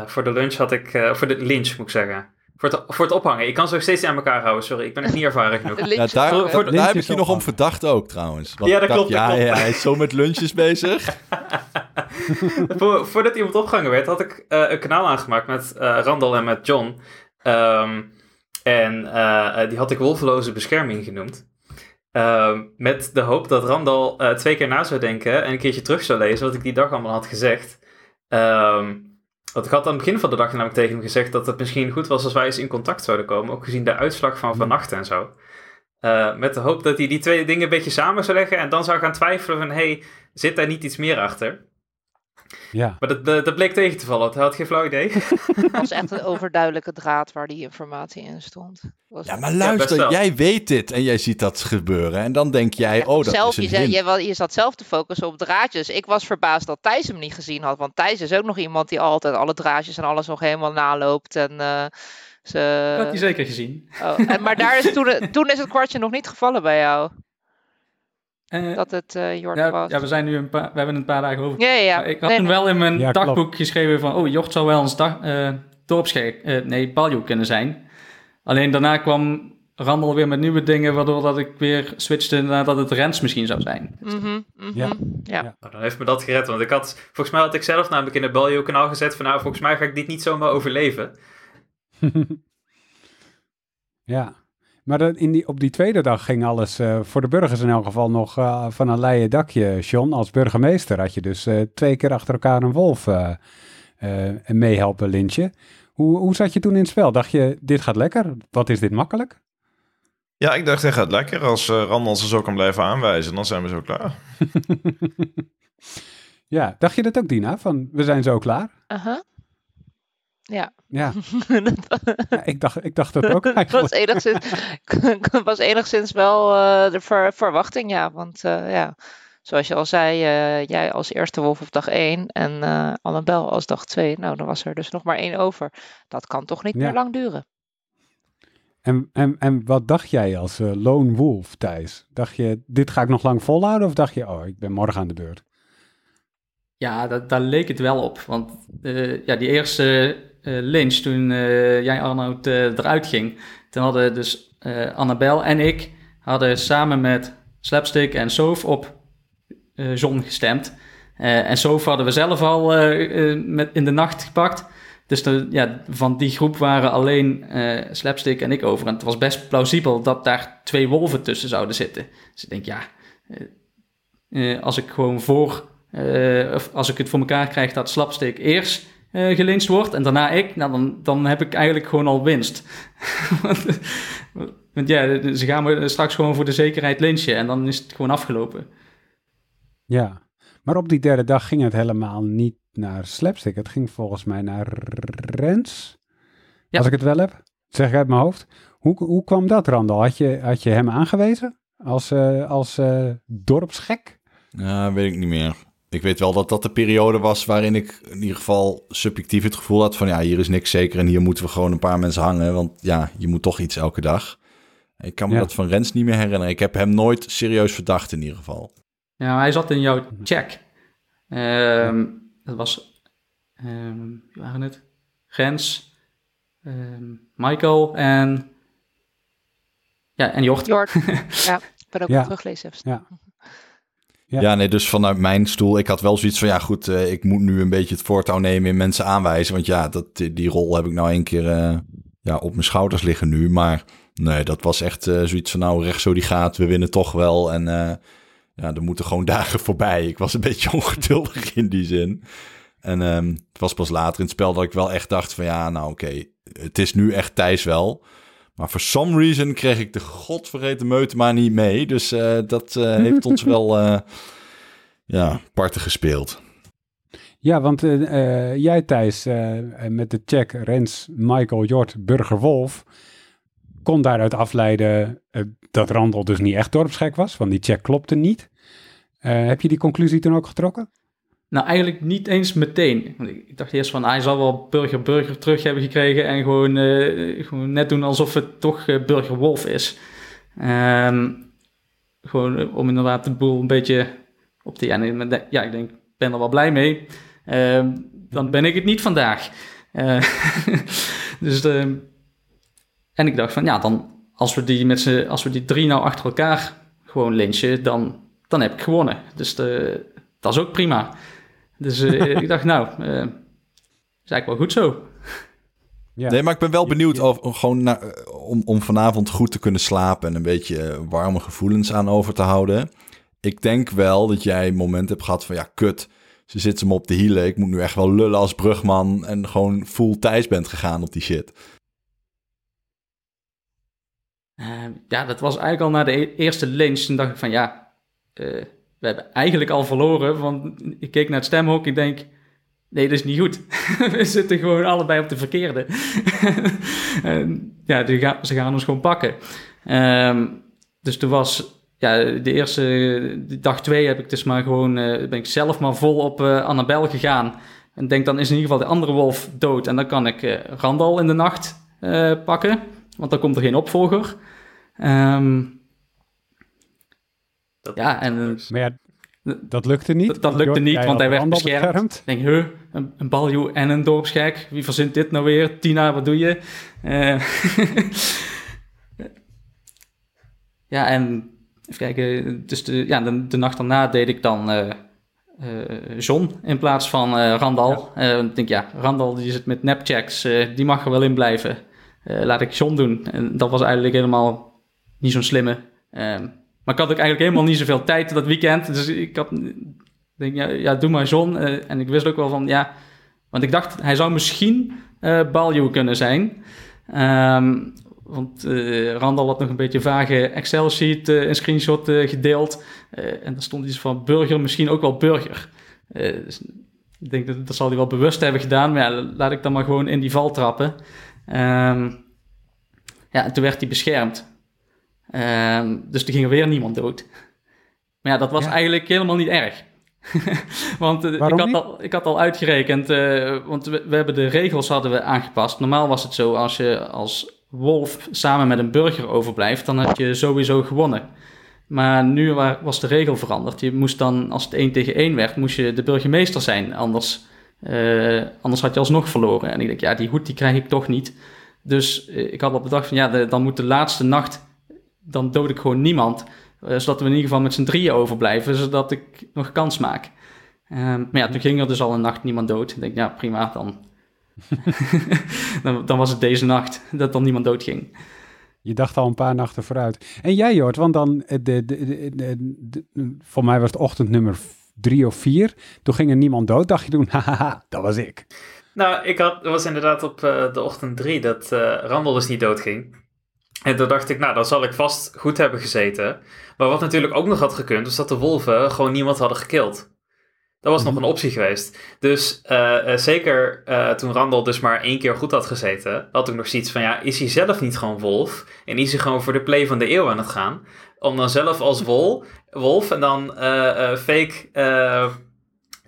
voor de lunch had ik... voor de lunch moet ik zeggen. Voor het, voor het ophangen. Ik kan zo steeds aan elkaar houden, sorry. Ik ben echt niet ervaren genoeg. <laughs> Ja, daar, voor, voor, daar heb ik je nog om verdacht ook trouwens. Want ja, dat klopt. ja, klopt. Ja, hij is zo met lunches bezig. <laughs> <laughs> voor, voordat iemand opgehangen werd, had ik een kanaal aangemaakt met Randall en met John. Um, en die had ik wolveloze bescherming genoemd. Ehm, met de hoop dat Randall uh, twee keer na zou denken en een keertje terug zou lezen wat ik die dag allemaal had gezegd. Um, want ik had aan het begin van de dag namelijk tegen hem gezegd dat het misschien goed was als wij eens in contact zouden komen, ook gezien de uitslag van vannacht en zo. Uh, met de hoop dat hij die twee dingen een beetje samen zou leggen en dan zou gaan twijfelen van, hey, zit daar niet iets meer achter? Ja. Maar dat, dat, bleek tegen te vallen. Hij had geen flauw idee. <laughs> Het was echt een overduidelijke draad waar die informatie in stond. ja, maar luister, jij weet dit en jij ziet dat gebeuren. En dan denk jij, oh, dat zelf, is een je, je, je, zat zelf te focussen op draadjes. Ik was verbaasd dat Thijs hem niet gezien had. Want Thijs is ook nog iemand die altijd alle draadjes en alles nog helemaal naloopt. En, uh, ze... Ik had die zeker gezien. Oh, en, maar daar is toen, toen is het kwartje nog niet gevallen bij jou. Uh, dat het uh, Jort ja, was. Ja, we, zijn nu een paar, we hebben een paar dagen over. Ja, ja. Ik had toen wel in mijn ja, dagboek klopt. geschreven van... Oh, Jort zou wel ons dag, uh, dorpsgek, nee, Baljo kunnen zijn. Alleen daarna kwam Randall weer met nieuwe dingen... waardoor dat ik weer switchte naar dat het Rens misschien zou zijn. Mm -hmm, mm -hmm. Ja. ja. Nou, dan heeft me dat gered. Want ik had... Volgens mij had ik zelf namelijk in het Baljo kanaal gezet... van nou, volgens mij ga ik dit niet zomaar overleven. <laughs> ja. Maar in die, op die tweede dag ging alles uh, voor de burgers in elk geval nog uh, van een leien dakje. John, als burgemeester had je dus uh, twee keer achter elkaar een wolf meehelpen lintje. Hoe, hoe zat je toen in het spel? Dacht je, dit gaat lekker? Wat is dit makkelijk? Ja, ik dacht, dit gaat lekker. Als uh, Randall ze zo kan blijven aanwijzen, dan zijn we zo klaar. <laughs> ja, dacht je dat ook, Dina? Van, we zijn zo klaar? Uh -huh. Ja. Ja. <laughs> ja. ik, dacht, ik dacht dat ook <laughs> eigenlijk. was enigszins, <laughs> was enigszins wel uh, de ver, verwachting, ja. Want uh, ja, zoals je al zei, uh, jij als eerste wolf op dag 1 en uh, Annabel als dag 2. Nou, dan was er dus nog maar één over. Dat kan toch niet ja. meer lang duren. En, en, en wat dacht jij als lone wolf, Thijs? Dacht je, dit ga ik nog lang volhouden? Of dacht je, oh, ik ben morgen aan de beurt? Ja, dat, daar leek het wel op. Want ja, die eerste uh, Lynch, toen uh, jij Arnoud uh, eruit ging, toen hadden dus Annabel en ik hadden samen met Slapstick en Soof op John gestemd. en Soof hadden we zelf al met, in de nacht gepakt. Dus ja, van die groep waren alleen uh, Slapstick en ik over. En het was best plausibel dat daar twee wolven tussen zouden zitten. Dus ik denk, ja, als ik gewoon voor, als ik het voor elkaar krijg dat Slapstick eerst gelinst wordt en daarna ik, nou dan, dan heb ik eigenlijk gewoon al winst. <laughs> want, ja, ze gaan me straks gewoon voor de zekerheid lynchen en dan is het gewoon afgelopen. Ja, maar op die derde dag ging het helemaal niet naar Slapstick. Het ging volgens mij naar Rens. Als ik het wel heb. Zeg ik uit mijn hoofd. Hoe, hoe kwam dat, Randal? Had je, had je hem aangewezen als, uh, als uh, dorpsgek? Ja, weet ik niet meer. Ik weet wel dat dat de periode was waarin ik in ieder geval subjectief het gevoel had van ja, hier is niks zeker en hier moeten we gewoon een paar mensen hangen, want ja, je moet toch iets elke dag. Ik kan me dat van Rens niet meer herinneren. Ik heb hem nooit serieus verdacht in ieder geval. Ja, hij zat in jouw check. Um, dat was, um, wie waren het? Gens, um, Michael en, ja, en Jort. Jort, <laughs> ja, ik ben ook ja. teruglezen. Ja. Ja. nee, dus vanuit mijn stoel, ik had wel zoiets van, ja goed, uh, ik moet nu een beetje het voortouw nemen in mensen aanwijzen. Want ja, dat, die rol heb ik nou één keer uh, ja, op mijn schouders liggen nu. Maar nee, dat was echt uh, zoiets van, nou recht zo die gaat, we winnen toch wel. En ja, er moeten gewoon <laughs> dagen voorbij. Ik was een beetje <laughs> ongeduldig in die zin. En um, het was pas later in het spel dat ik wel echt dacht van ja, nou oké, het is nu echt Thijs wel. Maar for some reason kreeg ik de godvergeten meute maar niet mee. Dus uh, dat uh, heeft ons wel uh, <laughs> ja, parten gespeeld. Ja, want jij Thijs met de check Rens, Michael, Jort, Burger, Wolf... kon daaruit afleiden dat Randall dus niet echt dorpsgek was. Want die check klopte niet. Heb je die conclusie toen ook getrokken? Nou, eigenlijk niet eens meteen. Ik dacht eerst van, hij zal wel Burger Burger terug hebben gekregen en gewoon, uh, gewoon net doen alsof het toch uh, Burger Wolf is. Um, gewoon om inderdaad de boel een beetje op te... Ja, ja ik denk, ik ben er wel blij mee. Uh, dan ben ik het niet vandaag. <laughs> dus, en ik dacht van, ja, dan als we die, met z'n, als we die drie nou achter elkaar gewoon lynchen, dan dan heb ik gewonnen. Dus de, dat is ook prima. Dus uh, <laughs> ik dacht, nou, uh, is eigenlijk wel goed zo. Ja. Nee, maar ik ben wel benieuwd of, gewoon naar, eh, om, om vanavond goed te kunnen slapen en een beetje warme gevoelens aan over te houden. Ik denk wel dat jij een moment hebt gehad van ja, kut. Ze zitten me op de hielen. Ik moet nu echt wel lullen als brugman. En gewoon full Thijs bent gegaan op die shit. ja, dat was eigenlijk al na de e-, eerste. Toen dacht ik van ja, uh, we hebben eigenlijk al verloren. Want ik keek naar het stemhok en denk, nee, dat is niet goed. <laughs> we zitten gewoon allebei op de verkeerde. <laughs> en, ja, gaan, ze gaan ons gewoon pakken. Um, dus toen was, ja, de eerste, dag twee heb ik dus maar gewoon, uh, ben ik zelf maar vol op uh, Annabel gegaan. En denk, dan is in ieder geval de andere wolf dood. En dan kan ik uh, Randal in de nacht pakken. Want dan komt er geen opvolger. Um, dat ja, en... Maar ja, dat lukte niet? Dat, lukte niet, want hij werd beschermd. Ik denk, huh, een, een baljoe en een dorpsgek. Wie verzint dit nou weer? Tina, wat doe je? Uh, <laughs> ja, en even kijken. Dus de, ja, de, de nacht daarna deed ik dan uh, uh, John in plaats van Randal. Ja. ik denk, ja, Randal die zit met nepchecks. die mag er wel in blijven. laat ik John doen. En dat was eigenlijk helemaal niet zo'n slimme. Ehm, maar ik had ook eigenlijk helemaal niet zoveel tijd dat weekend. Dus ik had, denk, ja, ja doe maar John. Uh, en ik wist ook wel van, ja... Want ik dacht, hij zou misschien uh, kunnen zijn. Um, want uh, Randall had nog een beetje vage Excel-sheet, een screenshot gedeeld. en daar stond iets van burger, misschien ook wel burger. dus ik denk dat dat zal hij wel bewust hebben gedaan. Maar ja, laat ik dan maar gewoon in die val trappen. Um, ja, en toen werd hij beschermd. Ehm, dus er ging er weer niemand dood. Maar ja, dat was eigenlijk helemaal niet erg. <laughs> want uh, ik, had al, ik had al uitgerekend, uh, want we, we, hebben de regels hadden we aangepast. Normaal was het zo, als je als wolf samen met een burger overblijft, dan had je sowieso gewonnen. Maar nu was de regel veranderd. Je moest dan, als het 1 tegen 1 werd, moest je de burgemeester zijn. Anders, uh, anders had je alsnog verloren. En ik denk, ja, die hoed die krijg ik toch niet. Dus ik had al bedacht van ja, dan moet de laatste nacht, dan dood ik gewoon niemand. zodat we in ieder geval met z'n drieën overblijven, zodat ik nog kans maak. Ehm, maar ja, toen ging er dus al een nacht niemand dood. Ik denk, ja, prima, dan, <laughs> dan, dan, was het deze nacht dat dan niemand dood ging. Je dacht al een paar nachten vooruit. En jij, Jort, want dan, eh, de, de, de, voor mij was het ochtend nummer drie of vier. Toen ging er niemand dood. Dacht je toen, <laughs> haha, dat was ik. Nou, ik had, was inderdaad op uh, de ochtend drie dat uh, Randall dus niet doodging. En toen dacht ik, nou, dan zal ik vast goed hebben gezeten. Maar wat natuurlijk ook nog had gekund, was dat de wolven gewoon niemand hadden gekild. Dat was nog mhm. een optie geweest. Dus uh, zeker uh, toen Randall dus maar één keer goed had gezeten, had ik nog zoiets van, ja, is hij zelf niet gewoon wolf? En is hij gewoon voor de play van de eeuw aan het gaan? Om dan zelf als wol, wolf en dan fake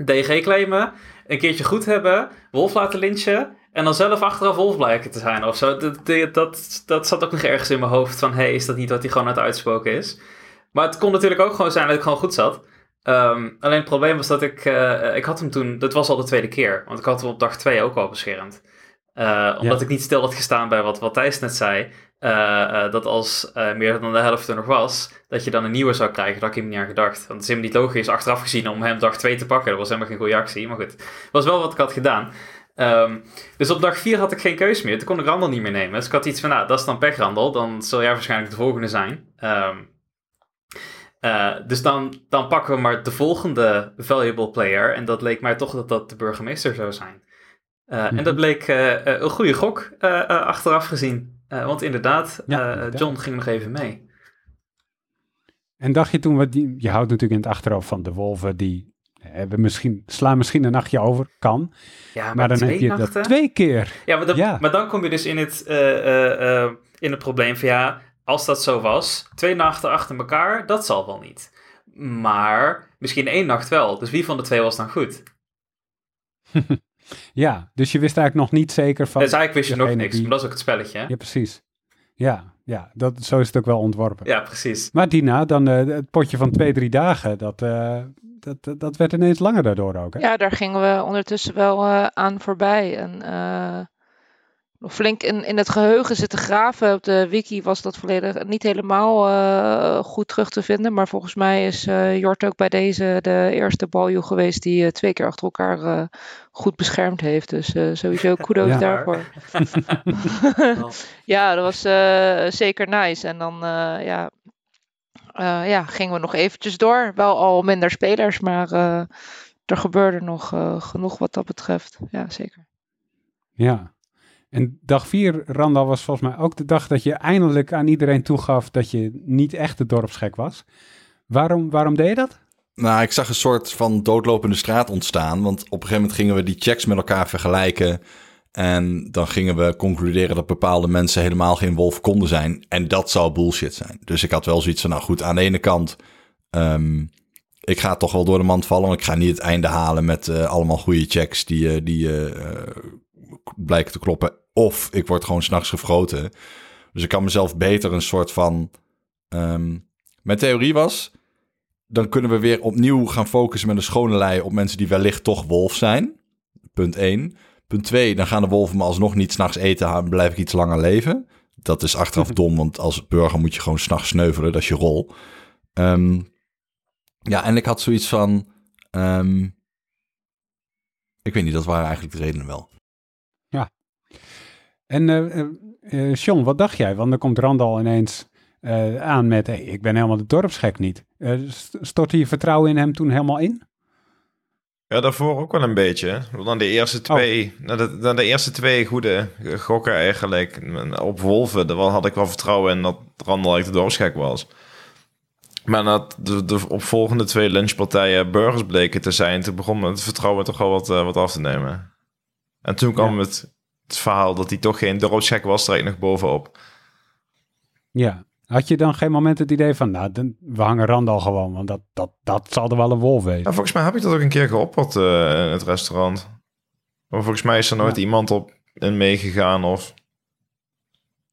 DG claimen, een keertje goed hebben, wolf laten lynchen en dan zelf achteraf wolf blijken te zijn of zo. Dat, dat, dat zat ook nog ergens in mijn hoofd van, hey, is dat niet wat hij gewoon uit uitspoken is? Maar het kon natuurlijk ook gewoon zijn dat ik gewoon goed zat. Um, alleen het probleem was dat ik, uh, ik had hem toen, dat was al de tweede keer, want ik had hem op dag twee ook al beschermd. Uh, omdat ik niet stil had gestaan bij wat, wat Thijs net zei, uh, dat als meer dan de helft er nog was, dat je dan een nieuwe zou krijgen. Dat had ik hem niet aan gedacht. Want het is helemaal niet logisch achteraf gezien om hem dag twee te pakken. Dat was helemaal geen goede actie, maar goed. Het was wel wat ik had gedaan. Um, dus op dag 4 had ik geen keus meer. Toen kon ik Randall niet meer nemen. Dus ik had iets van, nou, dat is dan pech Randall. Dan zul jij waarschijnlijk de volgende zijn. Um, uh, dus dan, dan pakken we maar de volgende valuable player. En dat leek mij toch dat dat de burgemeester zou zijn. Uh, En dat mhm. bleek uh, een goede gok achteraf gezien. want inderdaad, John ging nog even mee. En dacht je toen, wat die, je houdt natuurlijk in het achterhoofd van de wolven die hebben misschien, slaan misschien een nachtje over, kan. Ja, maar, dan heb je nachten? dat twee keer. Ja maar, dan, maar dan kom je dus in het, in het probleem van ja, als dat zo was, twee nachten achter elkaar, dat zal wel niet. Maar misschien één nacht wel. Dus wie van de twee was dan goed? <laughs> ja, dus je wist eigenlijk nog niet zeker van. Dus eigenlijk wist je nog niks, maar dat is ook het spelletje. Ja, precies. Ja, ja dat, zo is het ook wel ontworpen. Ja, precies. Maar Dina, dan uh, het potje van twee, drie dagen, dat, uh, dat, dat werd ineens langer daardoor ook. Hè? Ja, daar gingen we ondertussen wel uh, aan voorbij. En nog flink in, in het geheugen zitten graven. Op de wiki was dat volledig niet helemaal uh, goed terug te vinden. Maar volgens mij is uh, Jort ook bij deze de eerste baljoe geweest die uh, twee keer achter elkaar goed beschermd heeft. Dus sowieso <laughs> kudos ja. daarvoor. <laughs> <laughs> ja, dat was zeker nice. En dan ja, ja, gingen we nog eventjes door. Wel al minder spelers, maar er gebeurde nog genoeg wat dat betreft. Ja, zeker. Ja, en dag vier, Randal, was volgens mij ook de dag dat je eindelijk aan iedereen toegaf dat je niet echt de dorpsgek was. Waarom, waarom deed je dat? Nou, ik zag een soort van doodlopende straat ontstaan. Want op een gegeven moment gingen we die checks met elkaar vergelijken. En dan gingen we concluderen dat bepaalde mensen helemaal geen wolf konden zijn. En dat zou bullshit zijn. Dus ik had wel zoiets van, nou goed, aan de ene kant... Um, ik ga toch wel door de mand vallen. Want ik ga niet het einde halen met uh, allemaal goede checks die, uh, die uh, blijken te kloppen. Of ik word gewoon s'nachts gefroten. Dus ik kan mezelf beter een soort van. Um, mijn theorie was. Dan kunnen we weer opnieuw gaan focussen met een schone lei op mensen die wellicht toch wolf zijn. Punt 1. Punt 2. Dan gaan de wolven me alsnog niet s'nachts eten. Dan blijf ik iets langer leven. Dat is achteraf <laughs> dom, want als burger moet je gewoon s'nachts sneuvelen. Dat is je rol. Um, ja, en ik had zoiets van. Um, ik weet niet, dat waren eigenlijk de redenen wel. En uh, Sean, wat dacht jij? Want dan komt Randal ineens aan met, hey, ik ben helemaal de dorpsgek niet. stortte je vertrouwen in hem toen helemaal in? Ja, daarvoor ook wel een beetje. Dan de eerste oh. twee, oh. dan de eerste twee goede gokken eigenlijk. Op Wolven, daar had ik wel vertrouwen in dat Randal echt de dorpsgek was. Maar dat de, de opvolgende twee lunchpartijen burgers bleken te zijn, toen begon het vertrouwen toch wel wat, wat af te nemen. En toen kwam het het verhaal dat hij toch geen dorpscheck was, er nog bovenop. Ja, had je dan geen moment het idee van, nou, we hangen Randal gewoon, want dat, dat, dat zal er wel een wolf wezen. Nou, volgens mij heb ik dat ook een keer geopperd uh, in het restaurant. Maar volgens mij is er nooit iemand op in meegegaan of...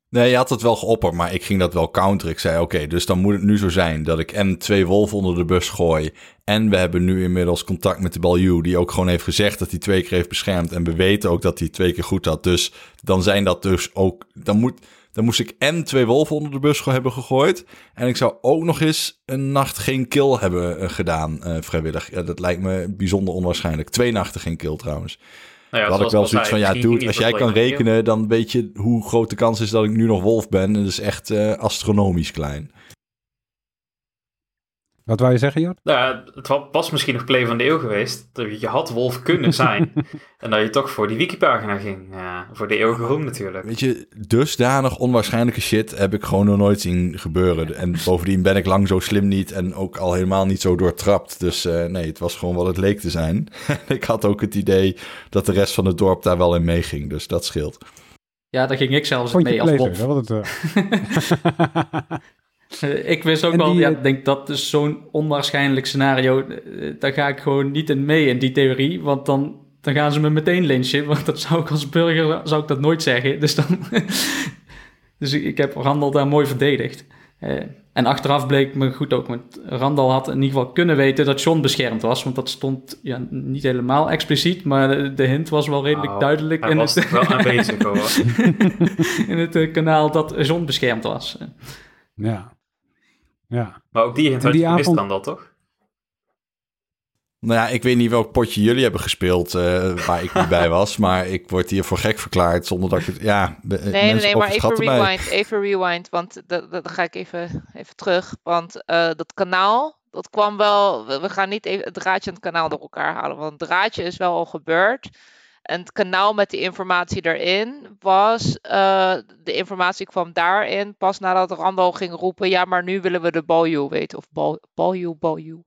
Nee, je had het wel geopperd, maar ik ging dat wel counteren. Ik zei, oké, dus dan moet het nu zo zijn dat ik en twee wolven onder de bus gooi. En we hebben nu inmiddels contact met de Balju, die ook gewoon heeft gezegd dat hij twee keer heeft beschermd. En we weten ook dat hij twee keer goed had. Dus dan zijn dat dus ook, dan moet, dan moest ik en twee wolven onder de bus hebben gegooid. En ik zou ook nog eens een nacht geen kill hebben eh, gedaan, uh, vrijwillig. Ja, dat lijkt me bijzonder onwaarschijnlijk. Twee nachten geen kill trouwens. Nou ja, had ik wel zoiets van, ja, dude, als jij kan rekenen, dan weet je hoe groot de kans is dat ik nu nog wolf ben. En dat is echt uh, astronomisch klein. Wat wou je zeggen, Jort? Nou, het was misschien nog play van de eeuw geweest. Dat je had wolf kunnen zijn. <laughs> en dat je toch voor die wikipagina ging. Ja, voor de eeuwige roem natuurlijk. Weet je, dusdanig onwaarschijnlijke shit heb ik gewoon nog nooit zien gebeuren. En bovendien ben ik lang zo slim niet en ook al helemaal niet zo doortrapt. Dus uh, nee, het was gewoon wat het leek te zijn. <laughs> ik had ook het idee dat de rest van het dorp daar wel in meeging. Dus dat scheelt. Ja, daar ging ik zelfs mee als wolf. <laughs> Ik wist ook wel, ja, ik denk dat is zo'n onwaarschijnlijk scenario. Eh, daar ga ik gewoon niet in mee in die theorie, want dan, dan gaan ze me meteen lynchen. Want dat zou ik als burger zou ik dat nooit zeggen. Dus, dan, <laughs> dus ik, heb Randall daar mooi verdedigd. Uh, en achteraf bleek me goed ook, want Randall had in ieder geval kunnen weten dat John beschermd was. Want dat stond ja, niet helemaal expliciet, maar de, hint was wel redelijk nou, duidelijk. in het, wel aanwezig hoor. <laughs> in het uh, kanaal dat John beschermd was. Ja. Ja. Maar ook die hint die avond... dan dat, toch? Nou ja, ik weet niet welk potje jullie hebben gespeeld uh, waar ik niet bij <laughs> was, maar ik word hier voor gek verklaard zonder dat ik het, ja... Nee, nee, nee, maar even rewind, even rewind, want dan ga ik even, even terug, want uh, dat kanaal, dat kwam wel, we gaan niet even het draadje en het kanaal door elkaar halen, want het draadje is wel al gebeurd, en het kanaal met die informatie erin was, uh, de informatie kwam daarin pas nadat Randall ging roepen, ja, maar nu willen we de Balju weten. Of bal, Balju, Balju.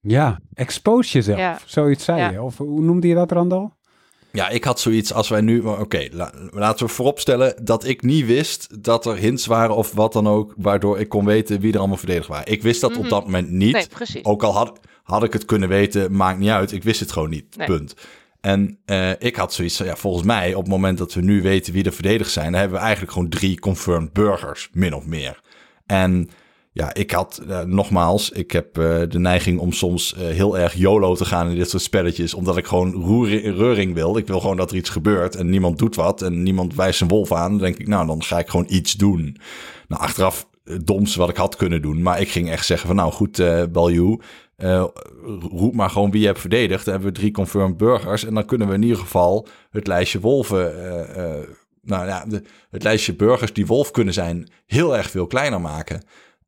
Ja, expose jezelf, zoiets zei je. Of hoe noemde je dat, Randall? Ja, ik had zoiets als wij nu. Oké, laten we vooropstellen dat ik niet wist dat er hints waren of wat dan ook, waardoor ik kon weten wie er allemaal verdedigd waren. Ik wist dat op mhm. dat moment niet. Nee, precies. Ook al had, had ik het kunnen weten, maakt niet uit. Ik wist het gewoon niet. Punt. En uh, ik had zoiets ja, volgens mij, op het moment dat we nu weten wie er verdedigd zijn, hebben we eigenlijk gewoon drie confirmed burgers, min of meer. En ja, ik had, uh, nogmaals, ik heb uh, de neiging om soms heel erg YOLO te gaan in dit soort spelletjes, omdat ik gewoon roering, reuring wil. Ik wil gewoon dat er iets gebeurt en niemand doet wat en niemand wijst zijn wolf aan. Dan denk ik, nou, dan ga ik gewoon iets doen. Nou, achteraf doms wat ik had kunnen doen. Maar ik ging echt zeggen van nou goed, uh, Balju, uh, roep maar gewoon wie je hebt verdedigd. Dan hebben we drie confirmed burgers. En dan kunnen we in ieder geval het lijstje wolven. Uh, nou ja, de, het lijstje burgers die wolf kunnen zijn, heel erg veel kleiner maken.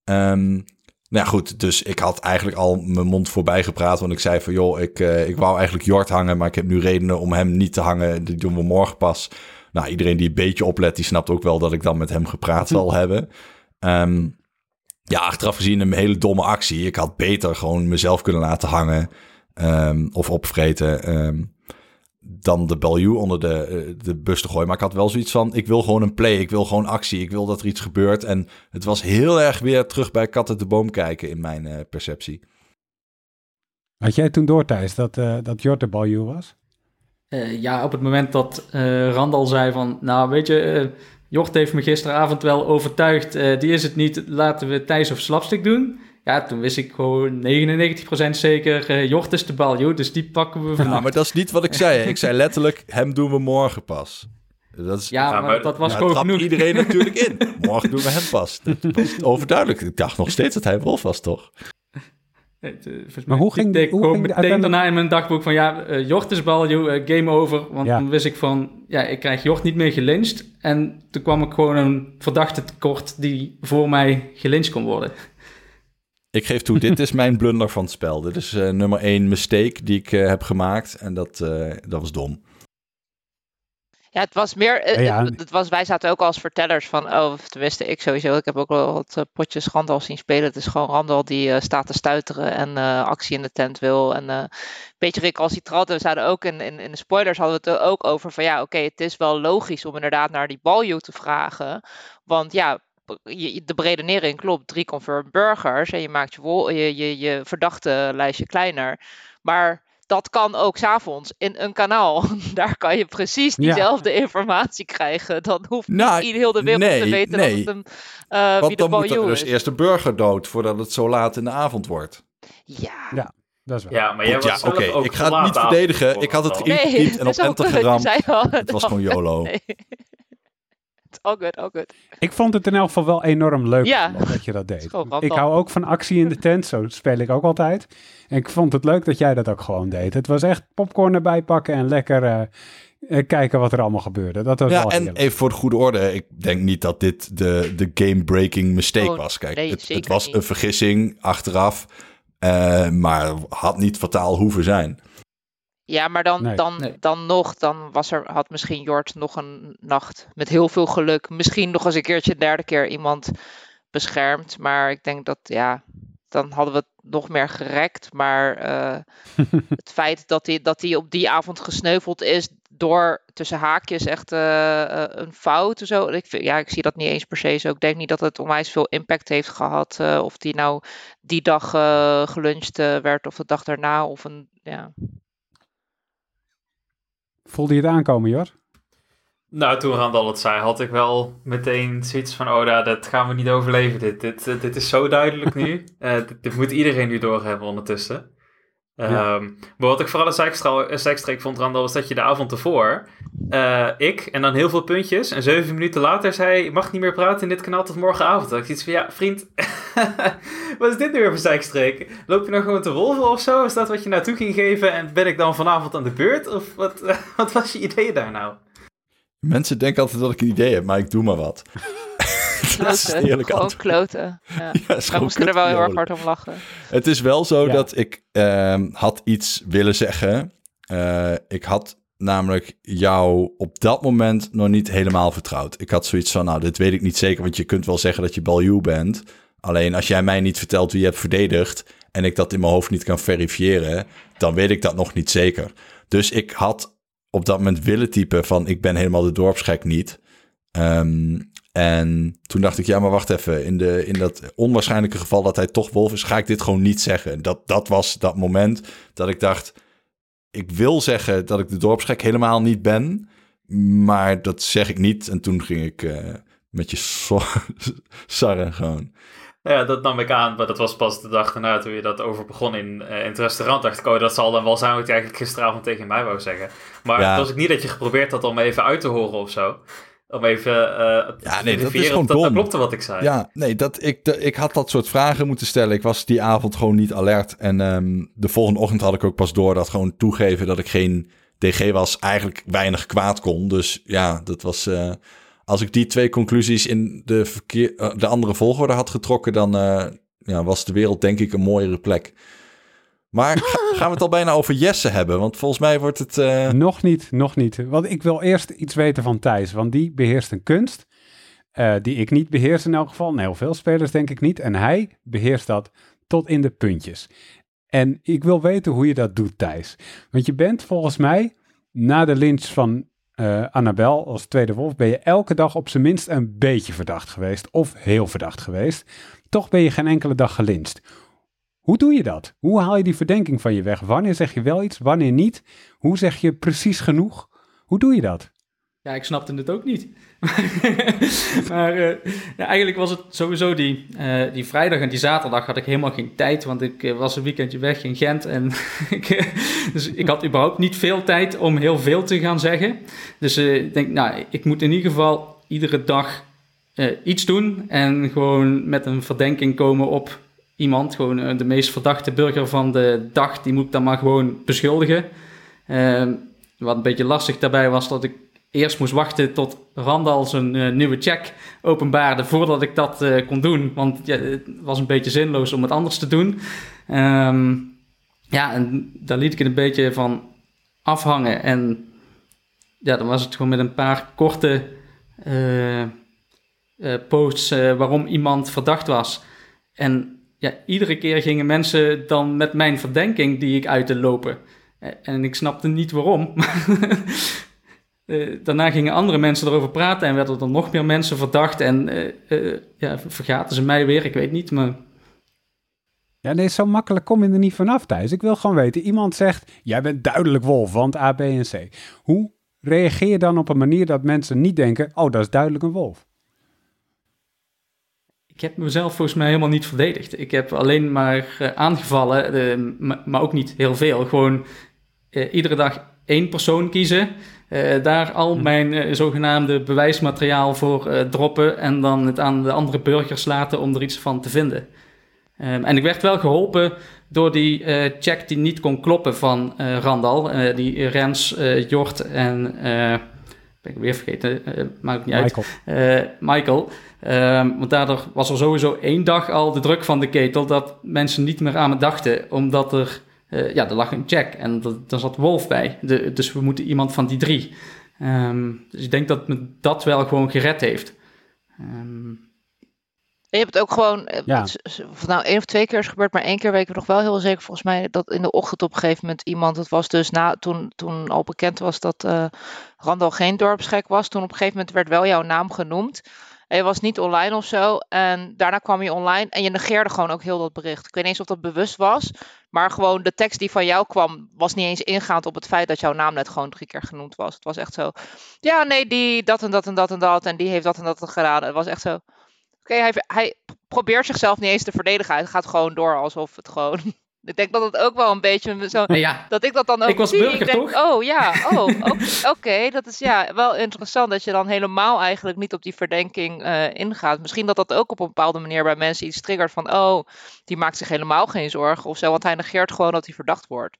Um, nou ja, goed, dus ik had eigenlijk al mijn mond voorbij gepraat. Want ik zei van, joh, ik, ik wou eigenlijk Jort hangen. Maar ik heb nu redenen om hem niet te hangen. Die doen we morgen pas. Nou, iedereen die een beetje oplet, die snapt ook wel dat ik dan met hem gepraat zal hebben. Um, ja, achteraf gezien een hele domme actie. Ik had beter gewoon mezelf kunnen laten hangen um, of opvreten um, dan de Bellew onder de, eh, de bus te gooien. Maar ik had wel zoiets van, ik wil gewoon een play, ik wil gewoon actie, ik wil dat er iets gebeurt. En het was heel erg weer terug bij Kat uit de Boom kijken in mijn uh, perceptie. Had jij toen door, Thijs, dat, uh, dat Jort de Bellew was? Uh, ja, op het moment dat Randal zei van, nou weet je Jocht heeft me gisteravond wel overtuigd. Uh, die is het niet. Laten we Thijs of Slapstick doen. Ja, toen wist ik gewoon 99% zeker. Uh, Jocht is de bal, joh. Dus die pakken we vanavond. Ja, maar dat is niet wat ik zei. Ik zei letterlijk, hem doen we morgen pas. Dat is, ja, maar, dat was gewoon genoeg. iedereen natuurlijk in. <laughs> Morgen doen we hem pas. Dat was overduidelijk. Ik dacht nog steeds dat hij Wolf was, toch? Eh, maar hoe ging, ik hoe ging meteen daarna in mijn dagboek van ja, uh, Jort is bal, uh, game over. Want ja. dan wist ik van ja, ik krijg Jort niet meer gelincht. En toen kwam ik gewoon een verdachte tekort die voor mij gelincht kon worden. Ik geef toe, dit is mijn blunder van het spel. Dit is uh, nummer één mistake die ik heb gemaakt. En dat, dat was dom. Ja, het was meer. Eh, het, was, wij zaten ook als vertellers van. Oh, tenminste, ik sowieso. Ik heb ook wel wat uh, potjes Randal zien spelen. Het is gewoon Randal die uh, staat te stuiteren en actie in de tent wil. En een beetje recalcitrant. We zouden ook in, in, in, de spoilers hadden we het er ook over van ja, oké, het is wel logisch om inderdaad naar die balju te vragen. Want ja, de redenering klopt. Drie confirmed burgers en je maakt je, je, je, je verdachte lijstje kleiner. Maar dat kan ook s'avonds in een kanaal. <laughs> Daar kan je precies diezelfde informatie krijgen. Dan hoeft nou, niet heel de wereld te weten nee. dat het een uh, Want dan moet er dus eerst de burger dood voordat het zo laat in de avond wordt. Ja. ja. Dat is wel. Ja, maar jij was ja, oké. Ik ga het niet verdedigen. Ik had het geïntypt en op enter geramd. <laughs> Het was gewoon <laughs> YOLO. Nee. All good, all good. Ik vond het in elk geval wel enorm leuk ja. dat je dat deed. Ik hou ook van actie in de tent, zo speel ik ook altijd. En ik vond het leuk dat jij dat ook gewoon deed. Het was echt popcorn erbij pakken en lekker uh, kijken wat er allemaal gebeurde. Dat was ja, en even voor de goede orde, ik denk niet dat dit de, de game-breaking mistake oh, was. Kijk, het, het, was een vergissing achteraf, uh, maar had niet fataal hoeven zijn. Ja, maar dan, dan, dan nog, dan was er, had misschien Jort nog een nacht met heel veel geluk. Misschien nog eens een keertje een derde keer iemand beschermd. Maar ik denk dat, ja, dan hadden we het nog meer gerekt. Maar uh, <laughs> het feit dat hij, dat hij op die avond gesneuveld is door tussen haakjes echt uh, een fout. Zo. Ik, vind, ja, ik zie dat niet eens per se zo. Ik denk niet dat het onwijs veel impact heeft gehad. Uh, of die nou die dag geluncht werd of de dag daarna. Of een, ja, Voelde je het aankomen, Jor? Nou, toen Randall het zei, had ik wel meteen zoiets van: oh, nou, dat gaan we niet overleven. Dit, dit, dit is zo duidelijk nu. <laughs> uh, dit, moet iedereen nu doorhebben ondertussen. Ehm, maar wat ik vooral een zijkstreek vond, Randall, was dat je de avond ervoor, uh, ik en dan heel veel puntjes, en zeven minuten later zei: Je mag niet meer praten in dit kanaal tot morgenavond. Dat ik iets van: Ja, vriend, <laughs> wat is dit nu weer voor zijkstreek? Loop je nou gewoon te wolven of zo? Is dat wat je naartoe ging geven en ben ik dan vanavond aan de beurt? Of wat, <laughs> wat was je idee daar nou? Mensen denken altijd dat ik een idee heb, maar ik doe maar wat. Kloten. Gewoon kloten. Ja. <laughs> ja we moesten er wel heel erg hard om lachen. Het is wel zo dat ik uh, had iets willen zeggen. Uh, ik had namelijk jou op dat moment nog niet helemaal vertrouwd. Ik had zoiets van, nou, dit weet ik niet zeker, want je kunt wel zeggen dat je Baljoe bent. Alleen als jij mij niet vertelt wie je hebt verdedigd en ik dat in mijn hoofd niet kan verifiëren, dan weet ik dat nog niet zeker. Dus ik had op dat moment willen typen van ik ben helemaal de dorpsgek niet. Um, en toen dacht ik, ja, maar wacht even. In, de, in dat onwaarschijnlijke geval dat hij toch wolf is, ga ik dit gewoon niet zeggen. Dat, dat was dat moment dat ik dacht, ik wil zeggen dat ik de dorpsgek helemaal niet ben. Maar dat zeg ik niet. En toen ging ik uh, met je <laughs> sarren gewoon. Nou ja, dat nam ik aan, maar dat was pas de dag daarna toen je dat over begon in, uh, in het restaurant. Dacht ik, oh, dat zal dan wel zijn wat je eigenlijk gisteravond tegen mij wou zeggen. Maar ja. het was ik niet dat je geprobeerd had om even uit te horen of zo. Om even uh, ja, nee, dat is gewoon dat, dat klopte wat ik zei. Ja, nee, dat, ik, de, ik had dat soort vragen moeten stellen. Ik was die avond gewoon niet alert. En um, de volgende ochtend had ik ook pas door dat gewoon toegeven dat ik geen DG was, eigenlijk weinig kwaad kon. Dus ja, dat was. Uh, als ik die twee conclusies in de, verkeer, uh, de andere volgorde had getrokken, dan ja, was de wereld denk ik een mooiere plek. Maar <laughs> gaan we het al bijna over Jesse hebben? Want volgens mij wordt het... Uh... Nog niet, nog niet. Want ik wil eerst iets weten van Thijs. Want die beheerst een kunst uh, die ik niet beheers in elk geval. Nee, heel veel spelers denk ik niet. En hij beheerst dat tot in de puntjes. En ik wil weten hoe je dat doet, Thijs. Want je bent volgens mij, na de lynch van uh, Annabel als tweede wolf, ben je elke dag op zijn minst een beetje verdacht geweest. Of heel verdacht geweest. Toch ben je geen enkele dag gelinst. Hoe doe je dat? Hoe haal je die verdenking van je weg? Wanneer zeg je wel iets, wanneer niet? Hoe zeg je precies genoeg? Hoe doe je dat? Ja, ik snapte het ook niet. <laughs> maar uh, ja, eigenlijk was het sowieso die, uh, die vrijdag en die zaterdag had ik helemaal geen tijd, want ik uh, was een weekendje weg in Gent. En <laughs> ik, dus ik had überhaupt niet veel tijd om heel veel te gaan zeggen. Dus ik denk, nou, ik moet in ieder geval iedere dag iets doen en gewoon met een verdenking komen op iemand, gewoon eh, de meest verdachte burger van de dag, die moet ik dan maar gewoon beschuldigen. Uh, wat een beetje lastig daarbij was dat ik eerst moest wachten tot Randall zijn uh, nieuwe check openbaarde voordat ik dat uh, kon doen. Want het was een beetje zinloos om het anders te doen. Um, ja, en daar liet ik het een beetje van afhangen. En ja, dan was het gewoon met een paar korte posts waarom iemand verdacht was. En ja, iedere keer gingen mensen dan met mijn verdenking die ik uit te lopen. Eh, en ik snapte niet waarom. uh, <laughs> daarna gingen andere mensen erover praten en werden er nog meer mensen verdacht. En uh, ja, vergaten ze mij weer, ik weet niet, maar... Ja, nee, zo makkelijk kom je er niet vanaf, Thijs. Ik wil gewoon weten, iemand zegt, jij bent duidelijk wolf, want A, B en C. Hoe reageer je dan op een manier dat mensen niet denken, oh, dat is duidelijk een wolf? Ik heb mezelf volgens mij helemaal niet verdedigd. Ik heb alleen maar uh, aangevallen, uh, maar, ook niet heel veel. Gewoon uh, iedere dag één persoon kiezen, daar al hm. mijn zogenaamde bewijsmateriaal voor droppen en dan het aan de andere burgers laten om er iets van te vinden. Um, en ik werd wel geholpen door die check die niet kon kloppen van Randal. Die Rens, Jort en... ben ik weer vergeten, maakt niet Michael. uit. Michael. Um, want daardoor was er sowieso één dag al de druk van de ketel... dat mensen niet meer aan me dachten, omdat er... ja, er lag een check en er, zat Wolf bij. De, dus we moeten iemand van die drie. Um, dus ik denk dat me dat wel gewoon gered heeft. Um, je hebt het ook gewoon, eh, ja. of nou één of twee keer is gebeurd, maar één keer weet ik nog wel heel zeker, volgens mij, dat in de ochtend op een gegeven moment iemand, het was dus na, toen, toen al bekend was dat uh, Randal geen dorpsgek was, toen op een gegeven moment werd wel jouw naam genoemd. Je was niet online of zo. En daarna kwam je online en je negeerde gewoon ook heel dat bericht. Ik weet niet eens of dat bewust was. Maar gewoon de tekst die van jou kwam, was niet eens ingaand op het feit dat jouw naam net gewoon drie keer genoemd was. Het was echt zo. Ja, nee, die dat en dat en dat en dat. En die heeft dat en dat gedaan. Het was echt zo okay, hij, hij probeert zichzelf niet eens te verdedigen. Hij gaat gewoon door alsof het gewoon ik denk dat het ook wel een beetje zo. Ja, dat ik dat dan ook. Ik was zie. burger, ik denk, toch? Oh ja, oh, <laughs> oké. dat is ja wel interessant dat je dan helemaal eigenlijk niet op die verdenking uh, ingaat. Misschien dat dat ook op een bepaalde manier bij mensen iets triggert van. Oh, die maakt zich helemaal geen zorgen of zo. Want hij negeert gewoon dat hij verdacht wordt.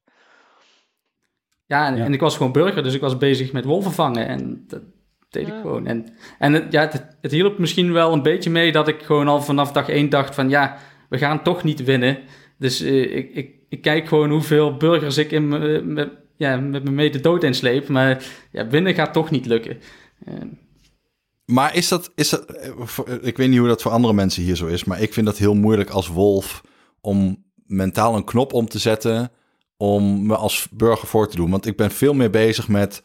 Ja en, en ik was gewoon burger, dus ik was bezig met wolven vangen. En dat, deed ik gewoon. En, en het, ja, het, het, hielp misschien wel een beetje mee dat ik gewoon al vanaf dag één dacht van ja, we gaan toch niet winnen. Dus uh, ik, ik, ik, kijk gewoon hoeveel burgers ik in me, me, ja, met me mee de dood insleep. Maar ja, gaat toch niet lukken. Uh, maar is dat, is dat, eh, ik weet niet hoe dat voor andere mensen hier zo is, maar ik vind dat heel moeilijk als wolf om mentaal een knop om te zetten om me als burger voor te doen. Want ik ben veel meer bezig met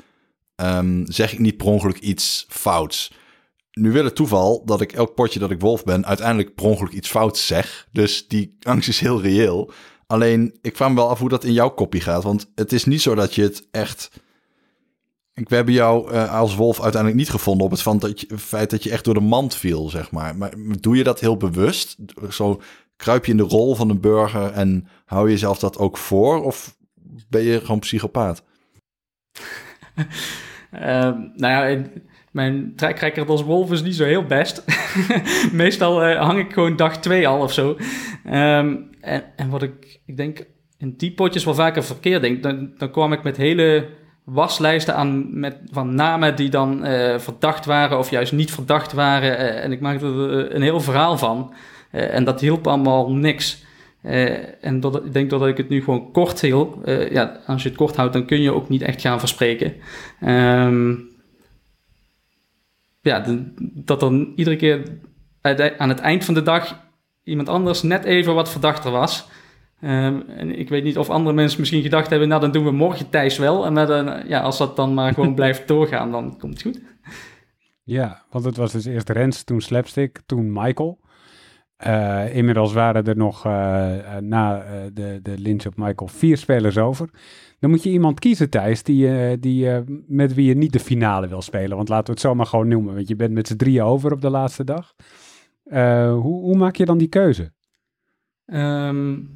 um, zeg ik niet per ongeluk iets fouts. Nu wil het toeval dat ik elk potje dat ik wolf ben, uiteindelijk per ongeluk iets fouts zeg. Dus die angst is heel reëel. Alleen, ik vraag me wel af hoe dat in jouw kopie gaat. Want het is niet zo dat je het echt... We hebben jou uh, als wolf uiteindelijk niet gevonden op het, feit dat je echt door de mand viel, zeg maar. Maar doe je dat heel bewust? Zo kruip je in de rol van een burger en hou je jezelf dat ook voor? Of ben je gewoon psychopaat? Uh, <laughs> nou ja, mijn track als wolf is niet zo heel best. <laughs> Meestal uh, hang ik gewoon dag twee al of zo. Um, en, en, wat ik, ik denk, in die potjes wel vaker verkeerd denk, dan, dan kwam ik met hele waslijsten aan met, van namen die dan uh, verdacht waren of juist niet verdacht waren. Uh, en ik maakte er een heel verhaal van. en dat hielp allemaal niks. En ik denk dat ik het nu gewoon kort heel. Ja, als je het kort houdt, dan kun je ook niet echt gaan verspreken. Um, ja, de, dat dan iedere keer aan het eind van de dag iemand anders net even wat verdachter was. Um, en ik weet niet of andere mensen misschien gedacht hebben, nou dan doen we morgen Thijs wel. En dan, ja, als dat dan maar gewoon <laughs> blijft doorgaan, dan komt het goed. Ja, want het was dus eerst Rens, toen Slapstick, toen Michael. Uh, inmiddels waren er nog uh, na de, de lynch op Michael vier spelers over. Dan moet je iemand kiezen, Thijs, die, die, met wie je niet de finale wil spelen. Want laten we het zomaar gewoon noemen. Want je bent met z'n drieën over op de laatste dag. hoe, hoe maak je dan die keuze? Um,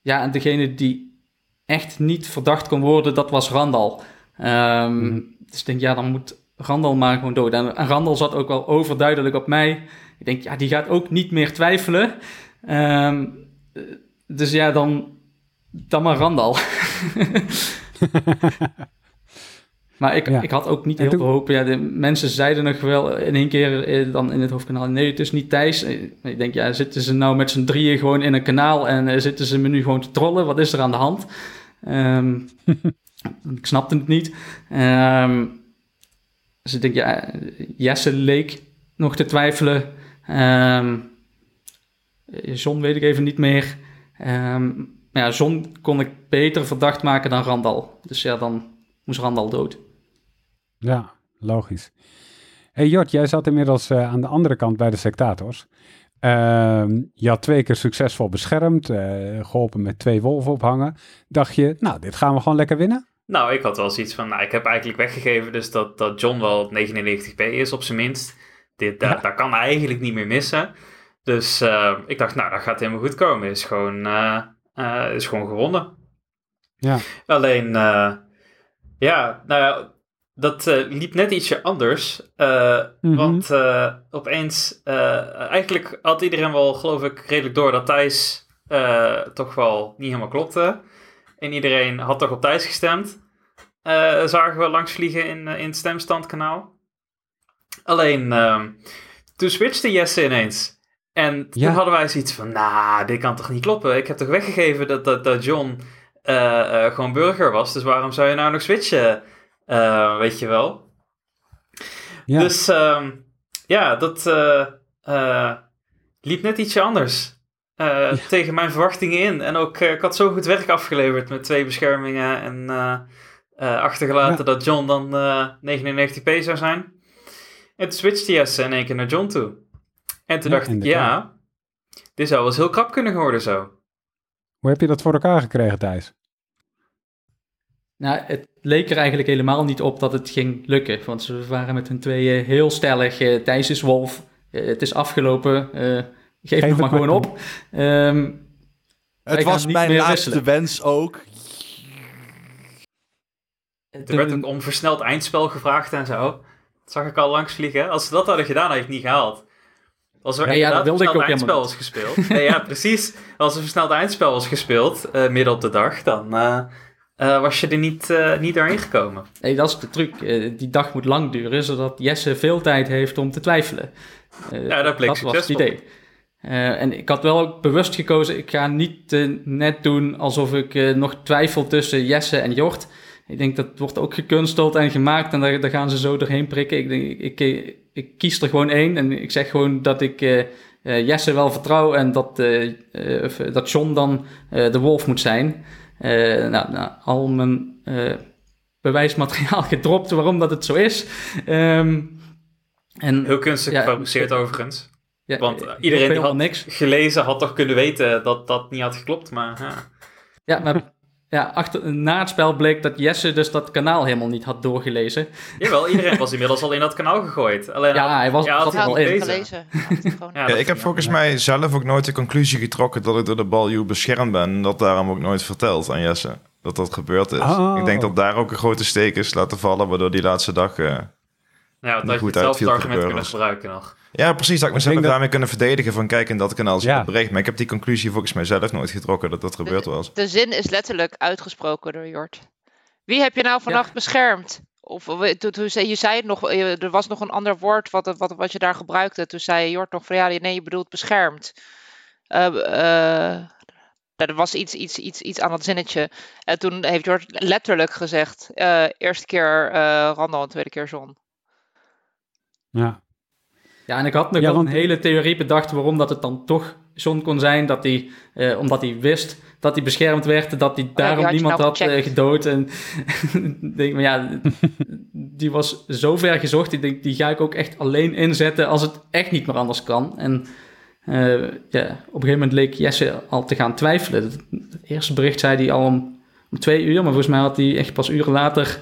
ja, en degene die echt niet verdacht kon worden, dat was Randal. Um, mm Dus ik denk, ja, dan moet Randal maar gewoon dood. En, en Randal zat ook wel overduidelijk op mij. Ik denk, ja, die gaat ook niet meer twijfelen. Um, dus ja, dan, dan maar Randal. <laughs> maar ik, ik had ook niet heel veel hoop. Ja, de mensen zeiden nog wel in één keer eh, dan in het hoofdkanaal... nee, het is niet Thijs. Eh, ik denk, ja, zitten ze nou met z'n drieën gewoon in een kanaal... en uh, zitten ze me nu gewoon te trollen? Wat is er aan de hand? Um, <laughs> ik snapte het niet. Um, dus ik denk, ja, Jesse leek nog te twijfelen... Um, John weet ik even niet meer. Um, maar ja, John kon ik beter verdacht maken dan Randal. Dus ja, dan moest Randal dood. Ja, logisch. hey Jort, jij zat inmiddels uh, aan de andere kant bij de sectators. Ehm, je had twee keer succesvol beschermd, uh, geholpen met twee wolven ophangen. Dacht je, nou, dit gaan we gewoon lekker winnen? Nou, ik had wel zoiets van, nou, ik heb eigenlijk weggegeven dus dat, dat John wel op 99p is op zijn minst. Dit, ja. daar kan eigenlijk niet meer missen. Dus uh, ik dacht, nou, dat gaat helemaal goed komen. Is gewoon, uh, uh, is gewoon gewonnen. Ja. Alleen, ja, nou ja, dat liep net ietsje anders. Mm -hmm. Want opeens, eigenlijk had iedereen wel, geloof ik, redelijk door dat Thijs toch wel niet helemaal klopte. En iedereen had toch op Thijs gestemd. zagen we langs vliegen in, in het stemstandkanaal. Alleen, ehm, toen switchte Jesse ineens. En toen hadden wij zoiets van, nou, dit kan toch niet kloppen? Ik heb toch weggegeven dat, dat, dat John uh, uh, gewoon burger was. Dus waarom zou je nou nog switchen? Uh, weet je wel? Ja. Dus um, ja, dat liep net ietsje anders. Ja. Tegen mijn verwachtingen in. En ook, ik had zo goed werk afgeleverd met twee beschermingen. En achtergelaten dat John dan 99p zou zijn. En toen switchte Jesse in één keer naar John toe. En toen ja, dacht ik, ja, dit zou wel eens heel krap kunnen worden zo. Hoe heb je dat voor elkaar gekregen, Thijs? Nou, het leek er eigenlijk helemaal niet op dat het ging lukken. Want ze waren met hun tweeën heel stellig. Uh, Thijs is wolf. Uh, het is afgelopen. Uh, geef, geef het maar gewoon op. Um, het was mijn laatste wisselen. wens ook. Er werd ook om versneld eindspel gevraagd en zo. Dat zag ik al langs vliegen. Als ze dat hadden gedaan, had je het niet gehaald. Als er ja, ja, dat wilde ik ook eindspel was gespeeld. nee, ja, <laughs> precies. Als er versneld eindspel was gespeeld, uh, midden op de dag, dan uh, uh, was je er niet, niet doorheen gekomen. Nee, dat is de truc. die dag moet lang duren, zodat Jesse veel tijd heeft om te twijfelen. ja, dat bleek dat was het idee. en ik had wel ook bewust gekozen, ik ga niet net doen alsof ik nog twijfel tussen Jesse en Jort. Ik denk dat wordt ook gekunsteld en gemaakt en daar, daar gaan ze zo doorheen prikken. Ik, denk, ik, ik, ik kies er gewoon één en ik zeg gewoon dat ik uh, uh, Jesse wel vertrouw en dat, uh, dat John dan de wolf moet zijn. nou, nou, al mijn bewijsmateriaal <laughs> gedropt waarom dat het zo is. Um, en, Heel kunstig ja, overigens. Ja, Want iedereen die had niks. gelezen had toch kunnen weten dat dat niet had geklopt, maar... Ja, ja maar ja, achter, na het spel bleek dat Jesse dus dat kanaal helemaal niet had doorgelezen. Jawel, iedereen <laughs> was inmiddels al in dat kanaal gegooid. Alleen ja, hij was ja, had al in. gelezen. <laughs> ja, ik heb volgens mij zelf ook nooit de conclusie getrokken dat ik door de baljuw beschermd ben. En dat daarom ook nooit verteld aan Jesse dat dat gebeurd is. Oh. Ik denk dat daar ook een grote steek is laten vallen, waardoor die laatste dag... Uh, ja, dat je hetzelfde argument kunnen gebruiken nog. Ja, precies. Dat ik mezelf dat... daarmee kunnen verdedigen van kijk, in dat kanaal zie ja. bericht. Maar ik heb die conclusie volgens mij zelf nooit getrokken dat dat gebeurd was. De zin is letterlijk uitgesproken door Jort. Wie heb je nou vannacht ja. beschermd? Of toen, je zei het nog, er was nog een ander woord wat, wat, wat je daar gebruikte. Toen zei Jort nog van ja, nee, je bedoelt beschermd. Uh, uh, er was iets, iets, iets, iets aan dat zinnetje. En toen heeft Jort letterlijk gezegd: uh, eerste keer Randall en tweede keer Zon. Ja. Ja, en ik had nog ja, want... een hele theorie bedacht waarom dat het dan toch John kon zijn. Dat hij, eh, omdat hij wist dat hij beschermd werd, dat hij daarom oh, niemand nou had uh, gedood. En <laughs> denk, maar ja, die was zo ver gezocht. Ik denk, die ga ik ook echt alleen inzetten als het echt niet meer anders kan. En uh, ja, op een gegeven moment leek Jesse al te gaan twijfelen. Het, het eerste bericht zei hij al om, om, twee uur, maar volgens mij had hij echt pas uren later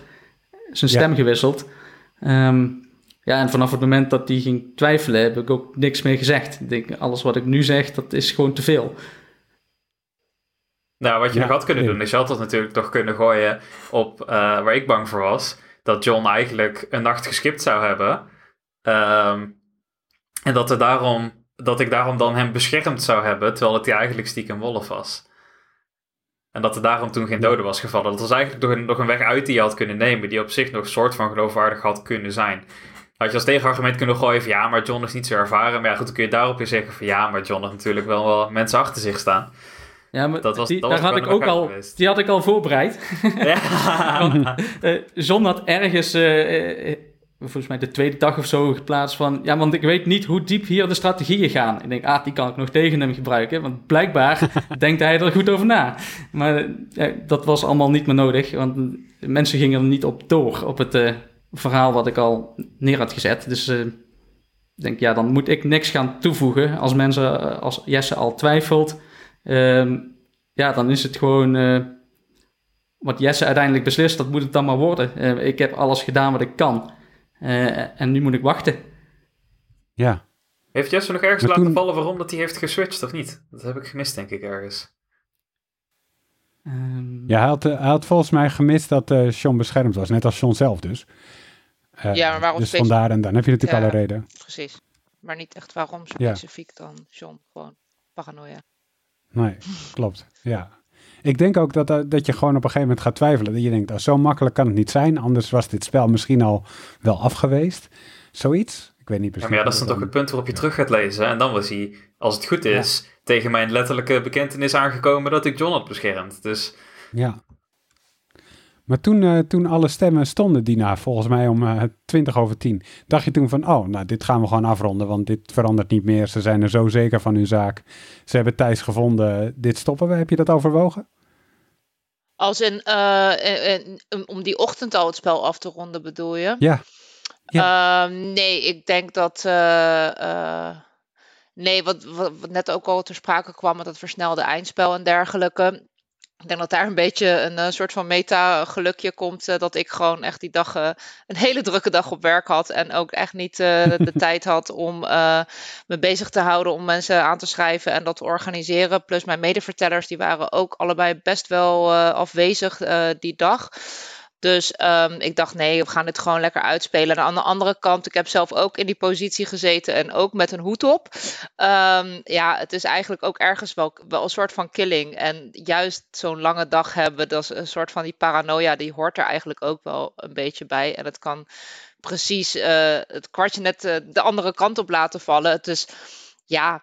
zijn stem ja. gewisseld. Um, ja, en vanaf het moment dat die ging twijfelen, heb ik ook niks meer gezegd. Ik denk, alles wat ik nu zeg, dat is gewoon te veel. Nou, wat je ja, nog had kunnen doen, is je had dat natuurlijk toch kunnen gooien op uh, waar ik bang voor was. Dat John eigenlijk een nacht geskipt zou hebben. Um, en dat, er daarom, dat ik daarom dan hem beschermd zou hebben, terwijl het hij eigenlijk stiekem wolf was. En dat er daarom toen geen dode was gevallen. Dat was eigenlijk nog een, nog een weg uit die je had kunnen nemen, die op zich nog een soort van geloofwaardig had kunnen zijn. Had je als tegenargument kunnen gooien van ja, maar John is niet zo ervaren. Maar ja, goed, dan kun je daarop weer zeggen van ja, maar John heeft natuurlijk wel, wel mensen achter zich staan. Ja, maar dat was, die, dat daar had ik ook al, die had ik al voorbereid. <laughs> Ja. <laughs> Want, uh, John had ergens, uh, uh, volgens mij de tweede dag of zo, geplaatst van... Ja, want ik weet niet hoe diep hier de strategieën gaan. Ik denk, ah, die kan ik nog tegen hem gebruiken. Want blijkbaar <laughs> denkt hij er goed over na. Maar dat was allemaal niet meer nodig. Want mensen gingen er niet op door, op het verhaal wat ik al neer had gezet. Dus uh, denk, ja, dan moet ik niks gaan toevoegen. Als mensen, als Jesse al twijfelt, ehm, ja, dan is het gewoon wat Jesse uiteindelijk beslist, dat moet het dan maar worden. ik heb alles gedaan wat ik kan. en nu moet ik wachten. Ja. Heeft Jesse nog ergens laten vallen waarom dat hij heeft geswitcht of niet? Dat heb ik gemist, denk ik, ergens. Um... Ja, hij had, hij had, volgens mij gemist dat uh, Sean beschermd was, net als Sean zelf dus. Uh, ja, maar waarom Dus vandaar, en dan heb je natuurlijk ja, alle reden. Precies. Maar niet echt waarom specifiek dan Sean, gewoon paranoia. Nee, <laughs> klopt, ja. Ik denk ook dat, dat je gewoon op een gegeven moment gaat twijfelen. Dat je denkt, oh, zo makkelijk kan het niet zijn. Anders was dit spel misschien al wel afgeweest. Zoiets. Ik weet niet precies. Ja, maar ja, dat is dan toch het punt waarop je terug gaat lezen. En dan was hij, als het goed is, tegen mijn letterlijke bekentenis aangekomen dat ik John had beschermd. Dus... Ja. Maar toen, uh, toen alle stemmen stonden, Dina, volgens mij om uh, eh, 20 over 10, dacht je toen van, oh, nou, dit gaan we gewoon afronden, want dit verandert niet meer. Ze zijn er zo zeker van hun zaak. Ze hebben Thijs gevonden, dit stoppen we. Heb je dat overwogen? Als in, uh, om die ochtend al het spel af te ronden, bedoel je? Ja. ja. Ehm, nee, ik denk dat Nee, wat, wat, net ook al ter sprake kwam met dat versnelde eindspel en dergelijke. Ik denk dat daar een beetje een, een soort van meta-gelukje komt. Uh, dat ik gewoon echt die dag uh, een hele drukke dag op werk had. En ook echt niet de <laughs> tijd had om me bezig te houden om mensen aan te schrijven en dat te organiseren. Plus mijn medevertellers, die waren ook allebei best wel afwezig die dag. Dus um, ik dacht, nee, we gaan dit gewoon lekker uitspelen. En aan de andere kant, ik heb zelf ook in die positie gezeten en ook met een hoed op. Um, ja, het is eigenlijk ook ergens wel, een soort van killing. En juist zo'n lange dag hebben, dat is een soort van die paranoia, die hoort er eigenlijk ook wel een beetje bij. En het kan precies uh, het kwartje net uh, de andere kant op laten vallen. Het is, ja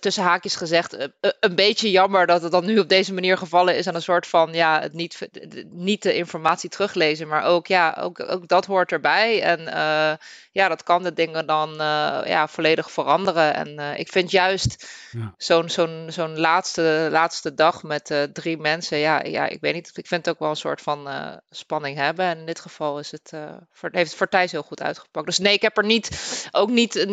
tussen haakjes gezegd, uh, een beetje jammer dat het dan nu op deze manier gevallen is. En een soort van, ja, het niet, niet de informatie teruglezen. Maar ook, ja, ook, ook dat hoort erbij. En uh, ja, dat kan de dingen dan ja, volledig veranderen. En ik vind juist ja. zo'n zo'n zo'n laatste, laatste dag met drie mensen, ja, ja, ik weet niet. Ik vind het ook wel een soort van spanning hebben. En in dit geval is het, voor, heeft het voor Thijs heel goed uitgepakt. Dus nee, ik heb er niet, ook niet,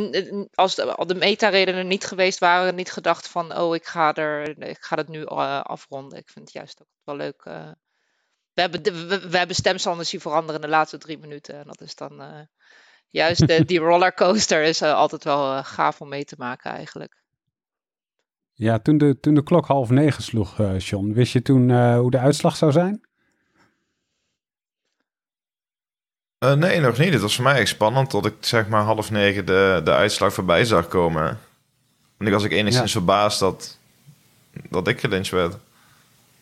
als de, de meta-redenen niet geweest waren niet gedacht van, oh, ik ga, er, ik ga het nu uh, afronden. Ik vind het juist ook wel leuk. Uh, we, hebben de, we, we, hebben stemstanden zien veranderen in de laatste drie minuten. En dat is dan uh, juist de, die <laughs> rollercoaster is altijd wel gaaf om mee te maken eigenlijk. Ja, toen de, toen de klok half negen sloeg, John, wist je toen hoe de uitslag zou zijn? nee, nog niet. Het was voor mij echt spannend tot ik zeg maar half negen de, de uitslag voorbij zag komen. En ik was ik enigszins verbaasd dat, dat ik gelincht werd.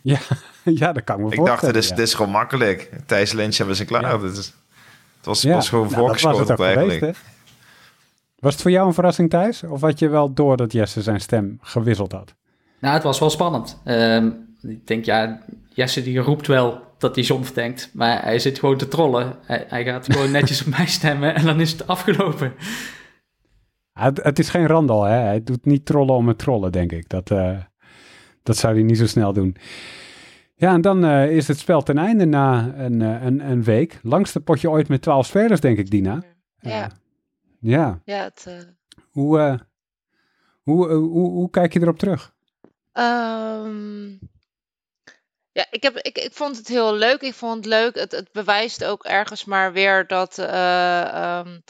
Ja, <laughs> ja, dat kan me Ik dacht, dit is, dit is gewoon makkelijk. Thijs Lynch hebben ze klaar. Ja. Dit is, het was, was gewoon nou, voorgeschoten eigenlijk. Geweest, was het voor jou een verrassing, Thijs? Of had je wel door dat Jesse zijn stem gewisseld had? Nou, het was wel spannend. Um, ik denk, ja, Jesse die roept wel dat hij zonf denkt. Maar hij zit gewoon te trollen. Hij, hij gaat gewoon netjes op <laughs> mij stemmen en dan is het afgelopen. Het, het, is geen Randal, hè? Hij doet niet trollen om het trollen, denk ik. Dat, uh, dat zou hij niet zo snel doen. Ja, en dan uh, is het spel ten einde na een, uh, een, een week. Langste potje ooit met twaalf spelers, denk ik, Dina. Ja. ja. Ja, het... Hoe, hoe, hoe, hoe kijk je erop terug? Um, ja, ik, heb, ik, ik vond het heel leuk. Ik vond het leuk. Het, het bewijst ook ergens maar weer dat... Um,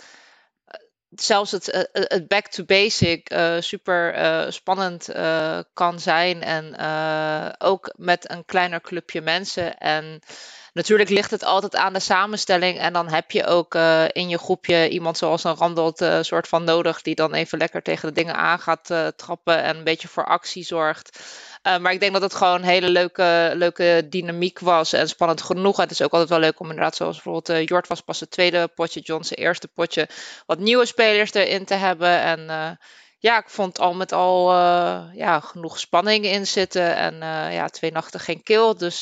zelfs het, eh, eh, het back to basic uh, super spannend kan zijn. En ook met een kleiner clubje mensen. En natuurlijk ligt het altijd aan de samenstelling. En dan heb je ook in je groepje iemand zoals een Randelt soort van nodig. Die dan even lekker tegen de dingen aan gaat trappen. En een beetje voor actie zorgt. Uh, maar ik denk dat het gewoon een hele leuke, leuke dynamiek was en spannend genoeg. het is ook altijd wel leuk om inderdaad, zoals bijvoorbeeld uh, Jort was pas het tweede potje, John zijn eerste potje, wat nieuwe spelers erin te hebben. En uh, ja, ik vond al met al ja, genoeg spanning in zitten. En ja, twee nachten geen kill. Dus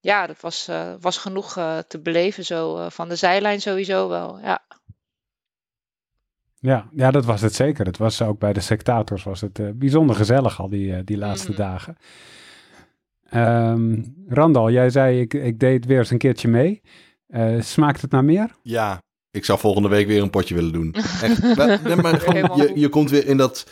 ja, dat was, was genoeg te beleven zo van de zijlijn sowieso wel. Ja. Ja, ja, dat was het zeker. Het was ook bij de sectators was het uh, bijzonder gezellig al die, uh, die laatste mm. dagen. Um, Randal, jij zei ik, ik deed weer eens een keertje mee. Uh, smaakt het naar meer? Ja, ik zou volgende week weer een potje willen doen. <laughs> Echt, maar, gewoon, je, je komt weer in dat,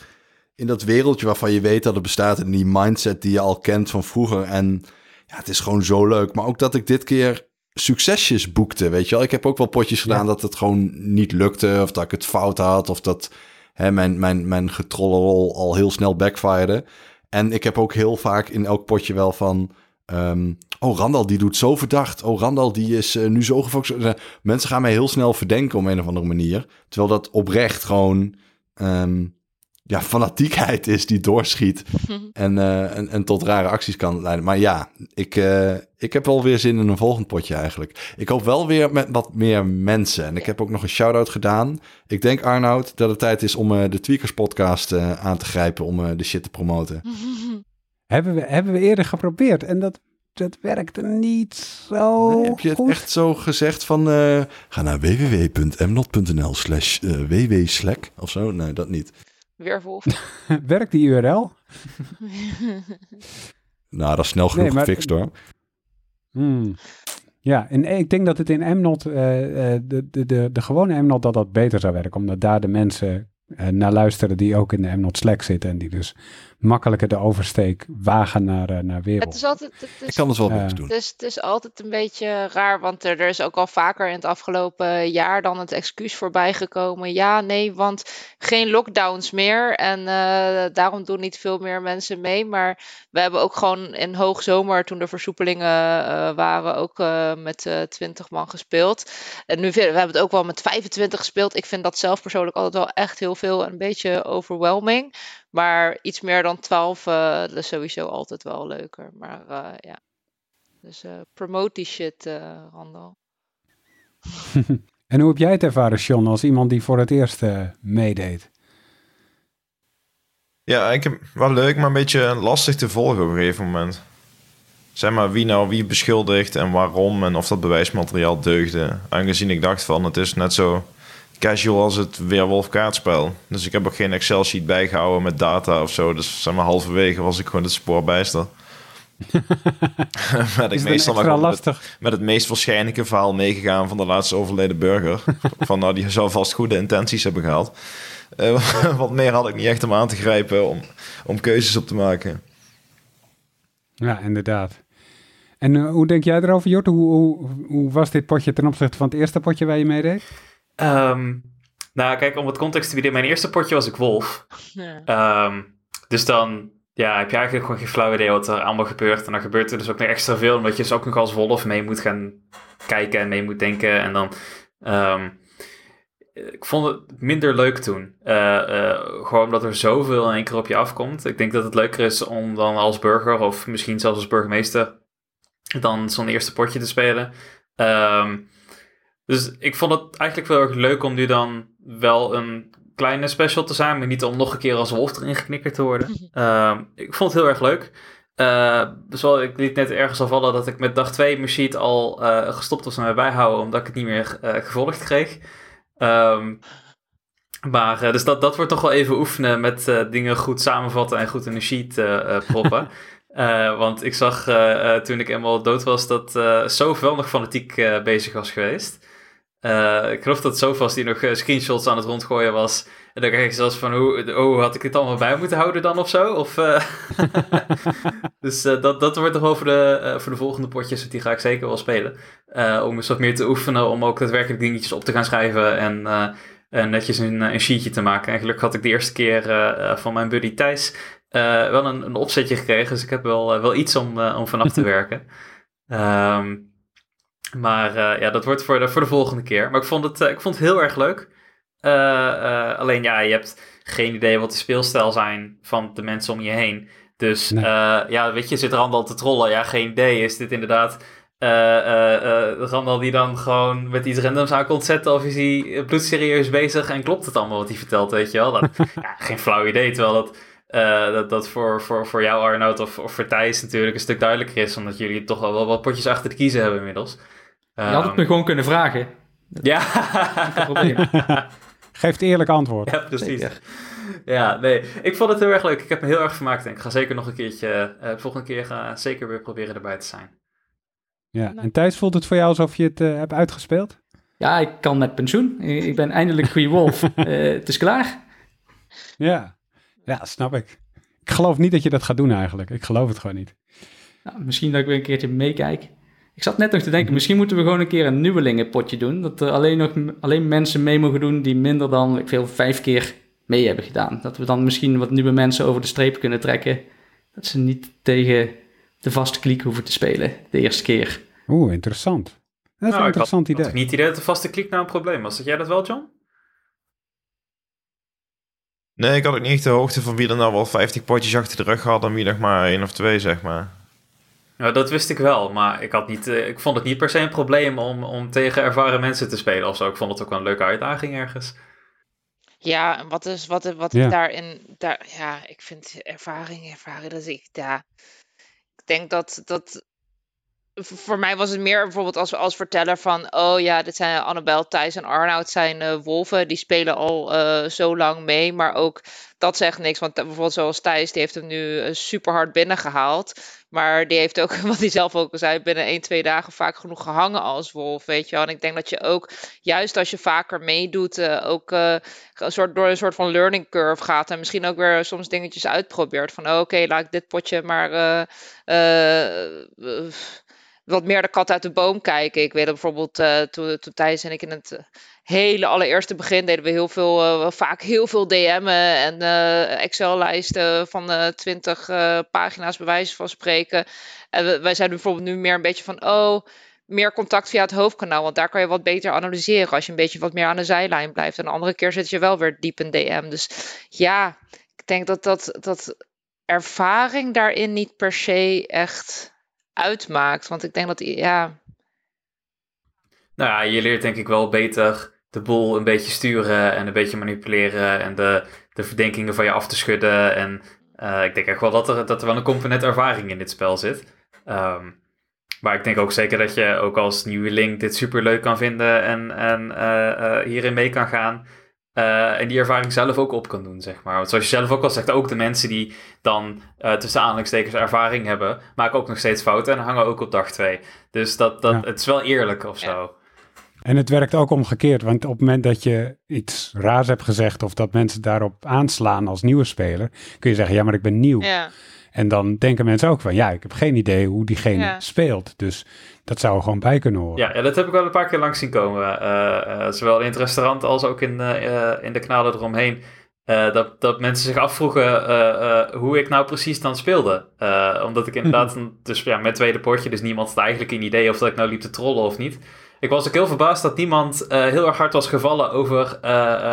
in dat wereldje waarvan je weet dat het bestaat. En die mindset die je al kent van vroeger. En ja, het is gewoon zo leuk. Maar ook dat ik dit keer succesjes boekte, weet je wel. Ik heb ook wel potjes gedaan dat het gewoon niet lukte. Of dat ik het fout had. Of dat hè, mijn, mijn, mijn getrollerol al heel snel backfired. En ik heb ook heel vaak in elk potje wel van... Ehm, oh, Randal die doet zo verdacht. Oh, Randal die is uh, nu zo gefocust. Uh, mensen gaan mij heel snel verdenken op een of andere manier. Terwijl dat oprecht gewoon um, ja, fanatiekheid is die doorschiet. <laughs> en, uh, en, en, tot rare acties kan leiden. Maar ja, ik, ik heb wel weer zin in een volgend potje eigenlijk. Ik hoop wel weer met wat meer mensen. En ik heb ook nog een shout-out gedaan. Ik denk, Arnoud, dat het tijd is om de Tweakers podcast aan te grijpen om de shit te promoten. <laughs> hebben, we, hebben we eerder geprobeerd en dat dat werkte niet zo nee, Heb je het echt zo gezegd van... Uh, ga naar www.mnot.nl slash wwslack of zo? Nee, dat niet. Weerwolf. <laughs> Werkt die URL? <laughs> nou, dat is snel genoeg nee, gefixt hoor. Hmm. Ja, en ik denk dat het in Mnot, uh, de, de, de, de gewone Mnot, dat dat beter zou werken. Omdat daar de mensen naar luisteren die ook in de Mnot Slack zitten. En die dus makkelijker de oversteek wagen naar, uh, naar wereld. Het is altijd, het is, ik kan het wel uh, doen. Het is, het is altijd een beetje raar, want er, er, is ook al vaker in het afgelopen jaar dan het excuus voorbij gekomen. Ja, nee, want geen lockdowns meer en uh, daarom doen niet veel meer mensen mee. Maar we hebben ook gewoon in hoogzomer, toen de versoepelingen waren, ook met 20 man gespeeld. En nu we hebben het ook wel met 25 gespeeld. Ik vind dat zelf persoonlijk altijd wel echt heel veel en een beetje overwhelming. Maar iets meer dan 12, uh, dat is sowieso altijd wel leuker. Maar uh, ja. Dus uh, promote die shit, Randal. <laughs> en hoe heb jij het ervaren, Sean, als iemand die voor het eerst meedeed? Ja, ik heb wel leuk, maar een beetje lastig te volgen op een gegeven moment. Zeg maar wie nou wie beschuldigt en waarom en of dat bewijsmateriaal deugde. Aangezien ik dacht van het is net zo casual als het Weerwolf kaartspel. Dus ik heb ook geen Excel-sheet bijgehouden met data of zo. Dus zeg maar halverwege was ik gewoon het spoor bijster. <laughs> met, ik meestal maar lastig. Met, het meest waarschijnlijke verhaal meegegaan van de laatste overleden burger. <laughs> van nou, die zou vast goede intenties hebben gehad. Uh, <laughs> wat meer had ik niet echt om aan te grijpen om, om keuzes op te maken. Ja, inderdaad. En uh, hoe denk jij erover, Jort? Hoe, hoe, hoe was dit potje ten opzichte van het eerste potje waar je mee deed? Um, nou, kijk, om het context te bieden. Mijn eerste potje was ik Wolf. Ja. Um, dus dan ja, heb je eigenlijk gewoon geen flauw idee wat er allemaal gebeurt. En dan gebeurt er dus ook nog extra veel, omdat je dus ook nog als Wolf mee moet gaan kijken en mee moet denken. En dan... Um, ik vond het minder leuk toen. Uh, uh, gewoon omdat er zoveel in één keer op je afkomt. Ik denk dat het leuker is om dan als burger, of misschien zelfs als burgemeester, dan zo'n eerste potje te spelen. Um, dus ik vond het eigenlijk wel erg leuk om nu dan wel een kleine special te zijn, maar niet om nog een keer als wolf erin geknikkerd te worden. Uh, <laughs> ik vond het heel erg leuk. Uh, dus wel, ik liet net ergens al vallen dat ik met dag 2 mijn sheet al uh, gestopt was met bijhouden, omdat ik het niet meer uh, gevolgd kreeg. Um, maar dus dat, dat wordt toch wel even oefenen met dingen goed samenvatten en goed in een sheet proppen. <laughs> want ik zag toen ik eenmaal dood was dat zoveel nog fanatiek bezig was geweest. Uh, ik geloof dat Sofas die nog uh, screenshots aan het rondgooien was. En dan krijg je zelfs van, hoe, oh, had ik dit allemaal bij moeten houden dan of zo? Of, uh... <laughs> dus dat, dat wordt toch over de, voor de volgende potjes, die ga ik zeker wel spelen. om eens wat meer te oefenen, om ook daadwerkelijk dingetjes op te gaan schrijven en netjes een, een sheetje te maken. En gelukkig had ik de eerste keer van mijn buddy Thijs wel een, een opzetje gekregen. Dus ik heb wel, wel iets om, om vanaf te <laughs> werken. Um, maar uh, ja, dat wordt voor de, voor de volgende keer. Maar ik vond het, uh, ik vond het heel erg leuk. Uh, alleen ja, je hebt geen idee wat de speelstijl zijn van de mensen om je heen. Dus nee. ja, weet je, zit Randal te trollen? Ja, geen idee. Is dit inderdaad Randal die dan gewoon met iets randoms aan komt zetten? Of is hij bloedserieus bezig en klopt het allemaal wat hij vertelt, weet je wel? Dat, <laughs> ja, geen flauw idee, terwijl dat... Uh, dat dat voor, voor, voor jou, Arnoud, of, of voor Thijs natuurlijk een stuk duidelijker is. Omdat jullie toch al wel wat potjes achter de kiezen hebben inmiddels. Je had het me ehm, gewoon kunnen vragen. Ja. <laughs> Geeft eerlijk antwoord. Ja, precies. Ja, nee. Ik vond het heel erg leuk. Ik heb me heel erg vermaakt en ik ga zeker nog een keertje, uh, volgende keer ga zeker weer proberen erbij te zijn. Ja, en Thijs, voelt het voor jou alsof je het uh, hebt uitgespeeld? Ja, ik kan met pensioen. Ik ben eindelijk goede wolf. uh, <laughs> het is klaar. Ja. ja, snap ik. Ik geloof niet dat je dat gaat doen eigenlijk. Ik geloof het gewoon niet. Nou, misschien dat ik weer een keertje meekijk. Ik zat net nog te denken, misschien moeten we gewoon een keer een nieuwelingenpotje doen. Dat er alleen, nog, alleen mensen mee mogen doen die minder dan, ik veel, vijf keer mee hebben gedaan. Dat we dan misschien wat nieuwe mensen over de streep kunnen trekken. Dat ze niet tegen de vaste kliek hoeven te spelen de eerste keer. Oeh, interessant. Dat is nou, een interessant idee. Ik niet het idee dat de vaste kliek nou een probleem was. Zeg jij dat wel, John? Nee, ik had ook niet echt de hoogte van wie er nou wel 50 potjes achter de rug had en wie nog maar één of twee, zeg maar. Ja, dat wist ik wel, maar ik, had niet, eh, ik vond het niet per se een probleem om, om tegen ervaren mensen te spelen of zo. Ik vond het ook wel een leuke uitdaging ergens. Ja, en wat is wat, wat ja. daarin, daar, ja, ik vind ervaring, ervaring, dat ik, ja, ik denk dat, dat voor mij was het meer bijvoorbeeld als, als verteller van... oh ja, dit zijn Annabel, Thijs en Arnoud zijn uh, wolven. Die spelen al uh, zo lang mee. Maar ook dat zegt niks. Want bijvoorbeeld zoals Thijs, die heeft hem nu uh, super hard binnengehaald. Maar die heeft ook, <laughs> wat hij zelf ook al zei... binnen 1, 2 dagen vaak genoeg gehangen als wolf, weet je wel. En ik denk dat je ook, juist als je vaker meedoet... ook een soort, door een soort van learning curve gaat... en misschien ook weer soms dingetjes uitprobeert. Van oh, oké, laat ik dit potje maar wat meer de kat uit de boom kijken. Ik weet dat bijvoorbeeld uh, toen, toen Thijs en ik in het hele allereerste begin deden we heel veel, uh, vaak heel veel DM'en en Excel-lijsten van 20 pagina's bij wijze van spreken. En wij zijn bijvoorbeeld nu meer een beetje van, oh, meer contact via het hoofdkanaal, want daar kan je wat beter analyseren als je een beetje wat meer aan de zijlijn blijft. En de andere keer zit je wel weer diep in DM. Dus ja, ik denk dat, dat, dat ervaring daarin niet per se echt uitmaakt. Want ik denk dat, ja... Nou ja, je leert denk ik wel beter de boel een beetje sturen en een beetje manipuleren en de, de verdenkingen van je af te schudden. En uh, ik denk echt wel dat er, dat er wel een component ervaring in dit spel zit. Um, maar ik denk ook zeker dat je ook als nieuweling dit super leuk kan vinden en, en uh, uh, hierin mee kan gaan. Uh, en die ervaring zelf ook op kan doen, zeg maar. Want zoals je zelf ook al zegt, ook de mensen die dan uh, tussen aanhalingstekens ervaring hebben, maken ook nog steeds fouten en hangen ook op dag twee. Dus dat, dat, het is wel eerlijk of zo. En het werkt ook omgekeerd, want op het moment dat je iets raars hebt gezegd of dat mensen daarop aanslaan als nieuwe speler, kun je zeggen, ja, maar ik ben nieuw. Ja. En dan denken mensen ook van, ja, ik heb geen idee hoe diegene speelt. Dus dat zou er gewoon bij kunnen horen. Ja, ja, dat heb ik wel een paar keer langs zien komen. Uh, uh, zowel in het restaurant als ook in, uh, in de kanalen eromheen. dat, dat mensen zich afvroegen hoe ik nou precies dan speelde. omdat ik inderdaad, dus ja, met tweede potje, dus niemand had eigenlijk een idee of dat ik nou liep te trollen of niet. Ik was ook heel verbaasd dat niemand heel erg hard was gevallen over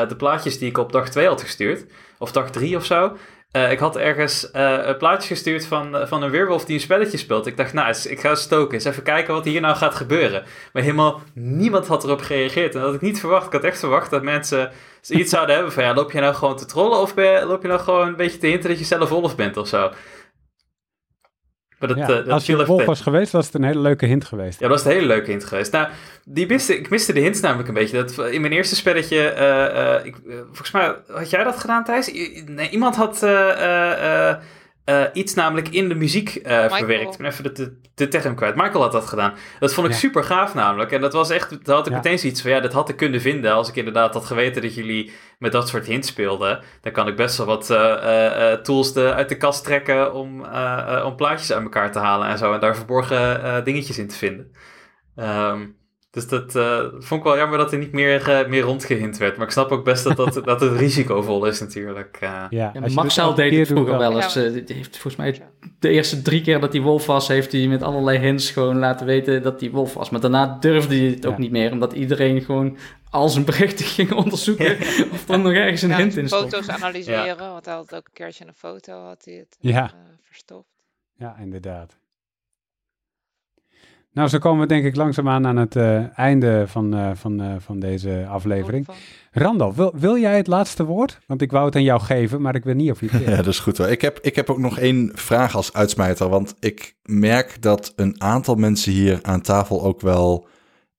de plaatjes die ik op dag 2 had gestuurd. Of dag 3 of zo. Uh, ik had ergens uh, een plaatje gestuurd van, uh, van een weerwolf die een spelletje speelt. Ik dacht, nou, ik ga stoken. Eens even kijken wat hier nou gaat gebeuren. Maar helemaal niemand had erop gereageerd. En dat had ik niet verwacht. Ik had echt verwacht dat mensen iets zouden hebben van... Ja, loop je nou gewoon te trollen of je, loop je nou gewoon een beetje te hinten dat je zelf wolf bent of zo? Maar dat, ja, uh, dat als je wolf was geweest, was het een hele leuke hint geweest. Ja, dat was een hele leuke hint geweest. Nou, die miste, ik miste de hints namelijk een beetje. Dat, in mijn eerste spelletje, uh, uh, ik, volgens mij had jij dat gedaan, Thijs? Nee, iemand had uh, iets namelijk in de muziek uh, verwerkt. Ik ben even de, de, de term kwijt. Michael had dat gedaan. Dat vond ik super gaaf namelijk. En dat was echt, daar had ik meteen zoiets van, ja, dat had ik kunnen vinden als ik inderdaad had geweten dat jullie met dat soort hints speelden. Dan kan ik best wel wat uh, tools de, uit de kast trekken om, om plaatjes uit elkaar te halen en zo. En daar verborgen dingetjes in te vinden. Um, dus dat uh, vond ik wel jammer dat er niet meer, uh, meer rondgehind werd. Maar ik snap ook best dat, dat, dat het risicovol is natuurlijk. Uh. Ja, ja Marcel dus deed het vroeger wel eens. heeft volgens mij de eerste drie keer dat hij wolf was... heeft hij met allerlei hints gewoon laten weten dat hij wolf was. Maar daarna durfde hij het ook niet meer. Omdat iedereen gewoon al zijn berichten <laughs> ging onderzoeken... <laughs> of er nog ergens een hint in stond. Foto's analyseren, want hij had ook een keertje een foto had hij het verstopt. Ja, inderdaad. Nou, zo komen we denk ik langzaamaan aan het uh, einde van, uh, van, uh, van deze aflevering. Randall, wil, wil jij het laatste woord? Want ik wou het aan jou geven, maar ik weet niet of je het <laughs> Ja, dat is goed hoor. Ik heb, ik heb ook nog één vraag als uitsmijter. Want ik merk dat een aantal mensen hier aan tafel ook wel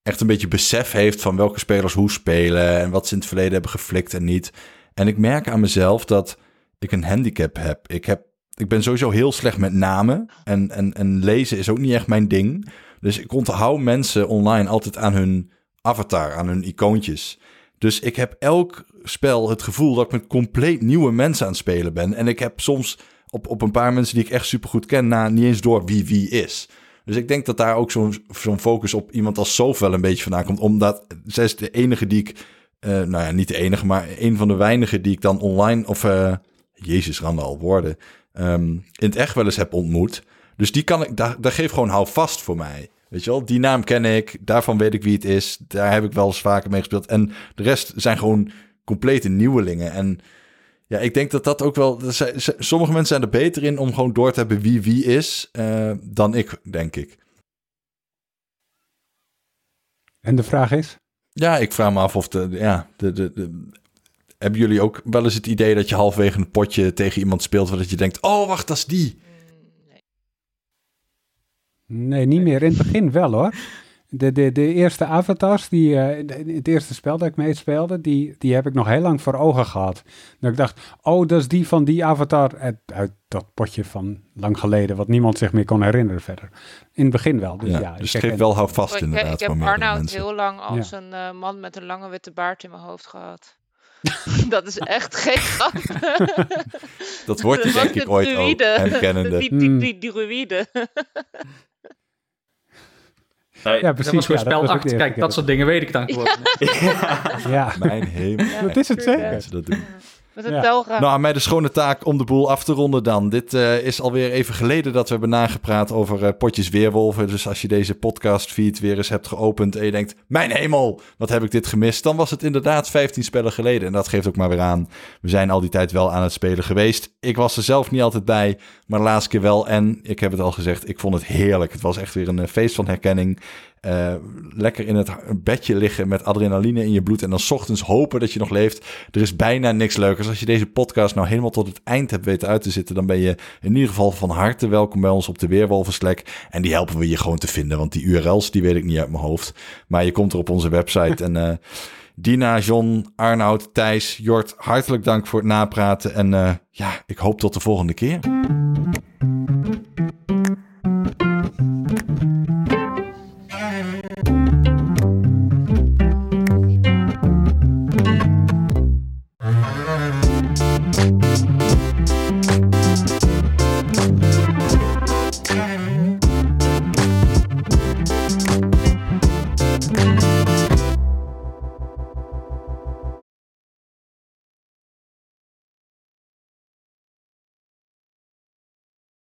echt een beetje besef heeft van welke spelers hoe spelen en wat ze in het verleden hebben geflikt en niet. En ik merk aan mezelf dat ik een handicap heb. Ik, heb, ik ben sowieso heel slecht met namen en, en, en lezen is ook niet echt mijn ding. Dus ik onthoud mensen online altijd aan hun avatar, aan hun icoontjes. Dus ik heb elk spel het gevoel dat ik met compleet nieuwe mensen aan het spelen ben. En ik heb soms op, op een paar mensen die ik echt super goed ken, na niet eens door wie wie is. Dus ik denk dat daar ook zo'n zo'n focus op iemand als Sof wel een beetje vandaan komt. Omdat zij is de enige die ik, uh, nou ja, niet de enige, maar een van de weinigen die ik dan online, of uh, Jezus, al woorden, um, in het echt wel eens heb ontmoet. Dus die kan ik, daar, daar geeft gewoon hou vast voor mij. Weet je wel, die naam ken ik, daarvan weet ik wie het is. Daar heb ik wel eens vaker mee gespeeld. En de rest zijn gewoon complete nieuwelingen. En ja, ik denk dat dat ook wel. sommige mensen zijn er beter in om gewoon door te hebben wie wie is. Uh, dan ik, denk ik. En de vraag is? Ja, ik vraag me af of de. Ja, de, de, de hebben jullie ook wel eens het idee dat je halverwege een potje tegen iemand speelt, dat je denkt: oh, wacht, dat is die? Nee, niet meer. In het begin wel hoor. De, de, de eerste avatars, die, uh, het eerste spel dat ik meespeelde, die, die heb ik nog heel lang voor ogen gehad. Dat ik dacht, oh, dat is die van die avatar uit, uit dat potje van lang geleden, wat niemand zich meer kon herinneren verder. In het begin wel. Dus, ja, ja dus geef wel hou vast inderdaad. Ik, ik heb Arnoud heel lang als een uh, man met een lange witte baard in mijn hoofd gehad. <laughs> dat is echt geen grap. <laughs> dat wordt je denk ik ooit ook, herkennende. Die, die, die, die, druïde. <laughs> Nee, ja, precies. Ja, spel acht. Kijk, dat soort dingen weet ik dan gewoon. <laughs> Ja. ja. Mijn hemel. dat is het zeker. dat doen. Met een ja. Nou, aan mij de schone taak om de boel af te ronden dan. Dit uh, is alweer even geleden dat we hebben nagepraat over uh, potjes weerwolven. Dus als je deze podcast feed weer eens hebt geopend en je denkt... Mijn hemel, wat heb ik dit gemist? Dan was het inderdaad 15 spellen geleden. En dat geeft ook maar weer aan. We zijn al die tijd wel aan het spelen geweest. Ik was er zelf niet altijd bij, maar de laatste keer wel. En ik heb het al gezegd, ik vond het heerlijk. Het was echt weer een eh, feest van herkenning. Uh, lekker in het bedje liggen met adrenaline in je bloed en dan ochtends hopen dat je nog leeft. Er is bijna niks leukers. Als je deze podcast nou helemaal tot het eind hebt weten uit te zitten, dan ben je in ieder geval van harte welkom bij ons op de Weerwolven En die helpen we je gewoon te vinden, want die URL's die weet ik niet uit mijn hoofd. Maar je komt er op onze website en... Uh, Dina, John, Arnoud, Thijs, Jort, hartelijk dank voor het napraten. En uh, ja, ik hoop tot de volgende keer.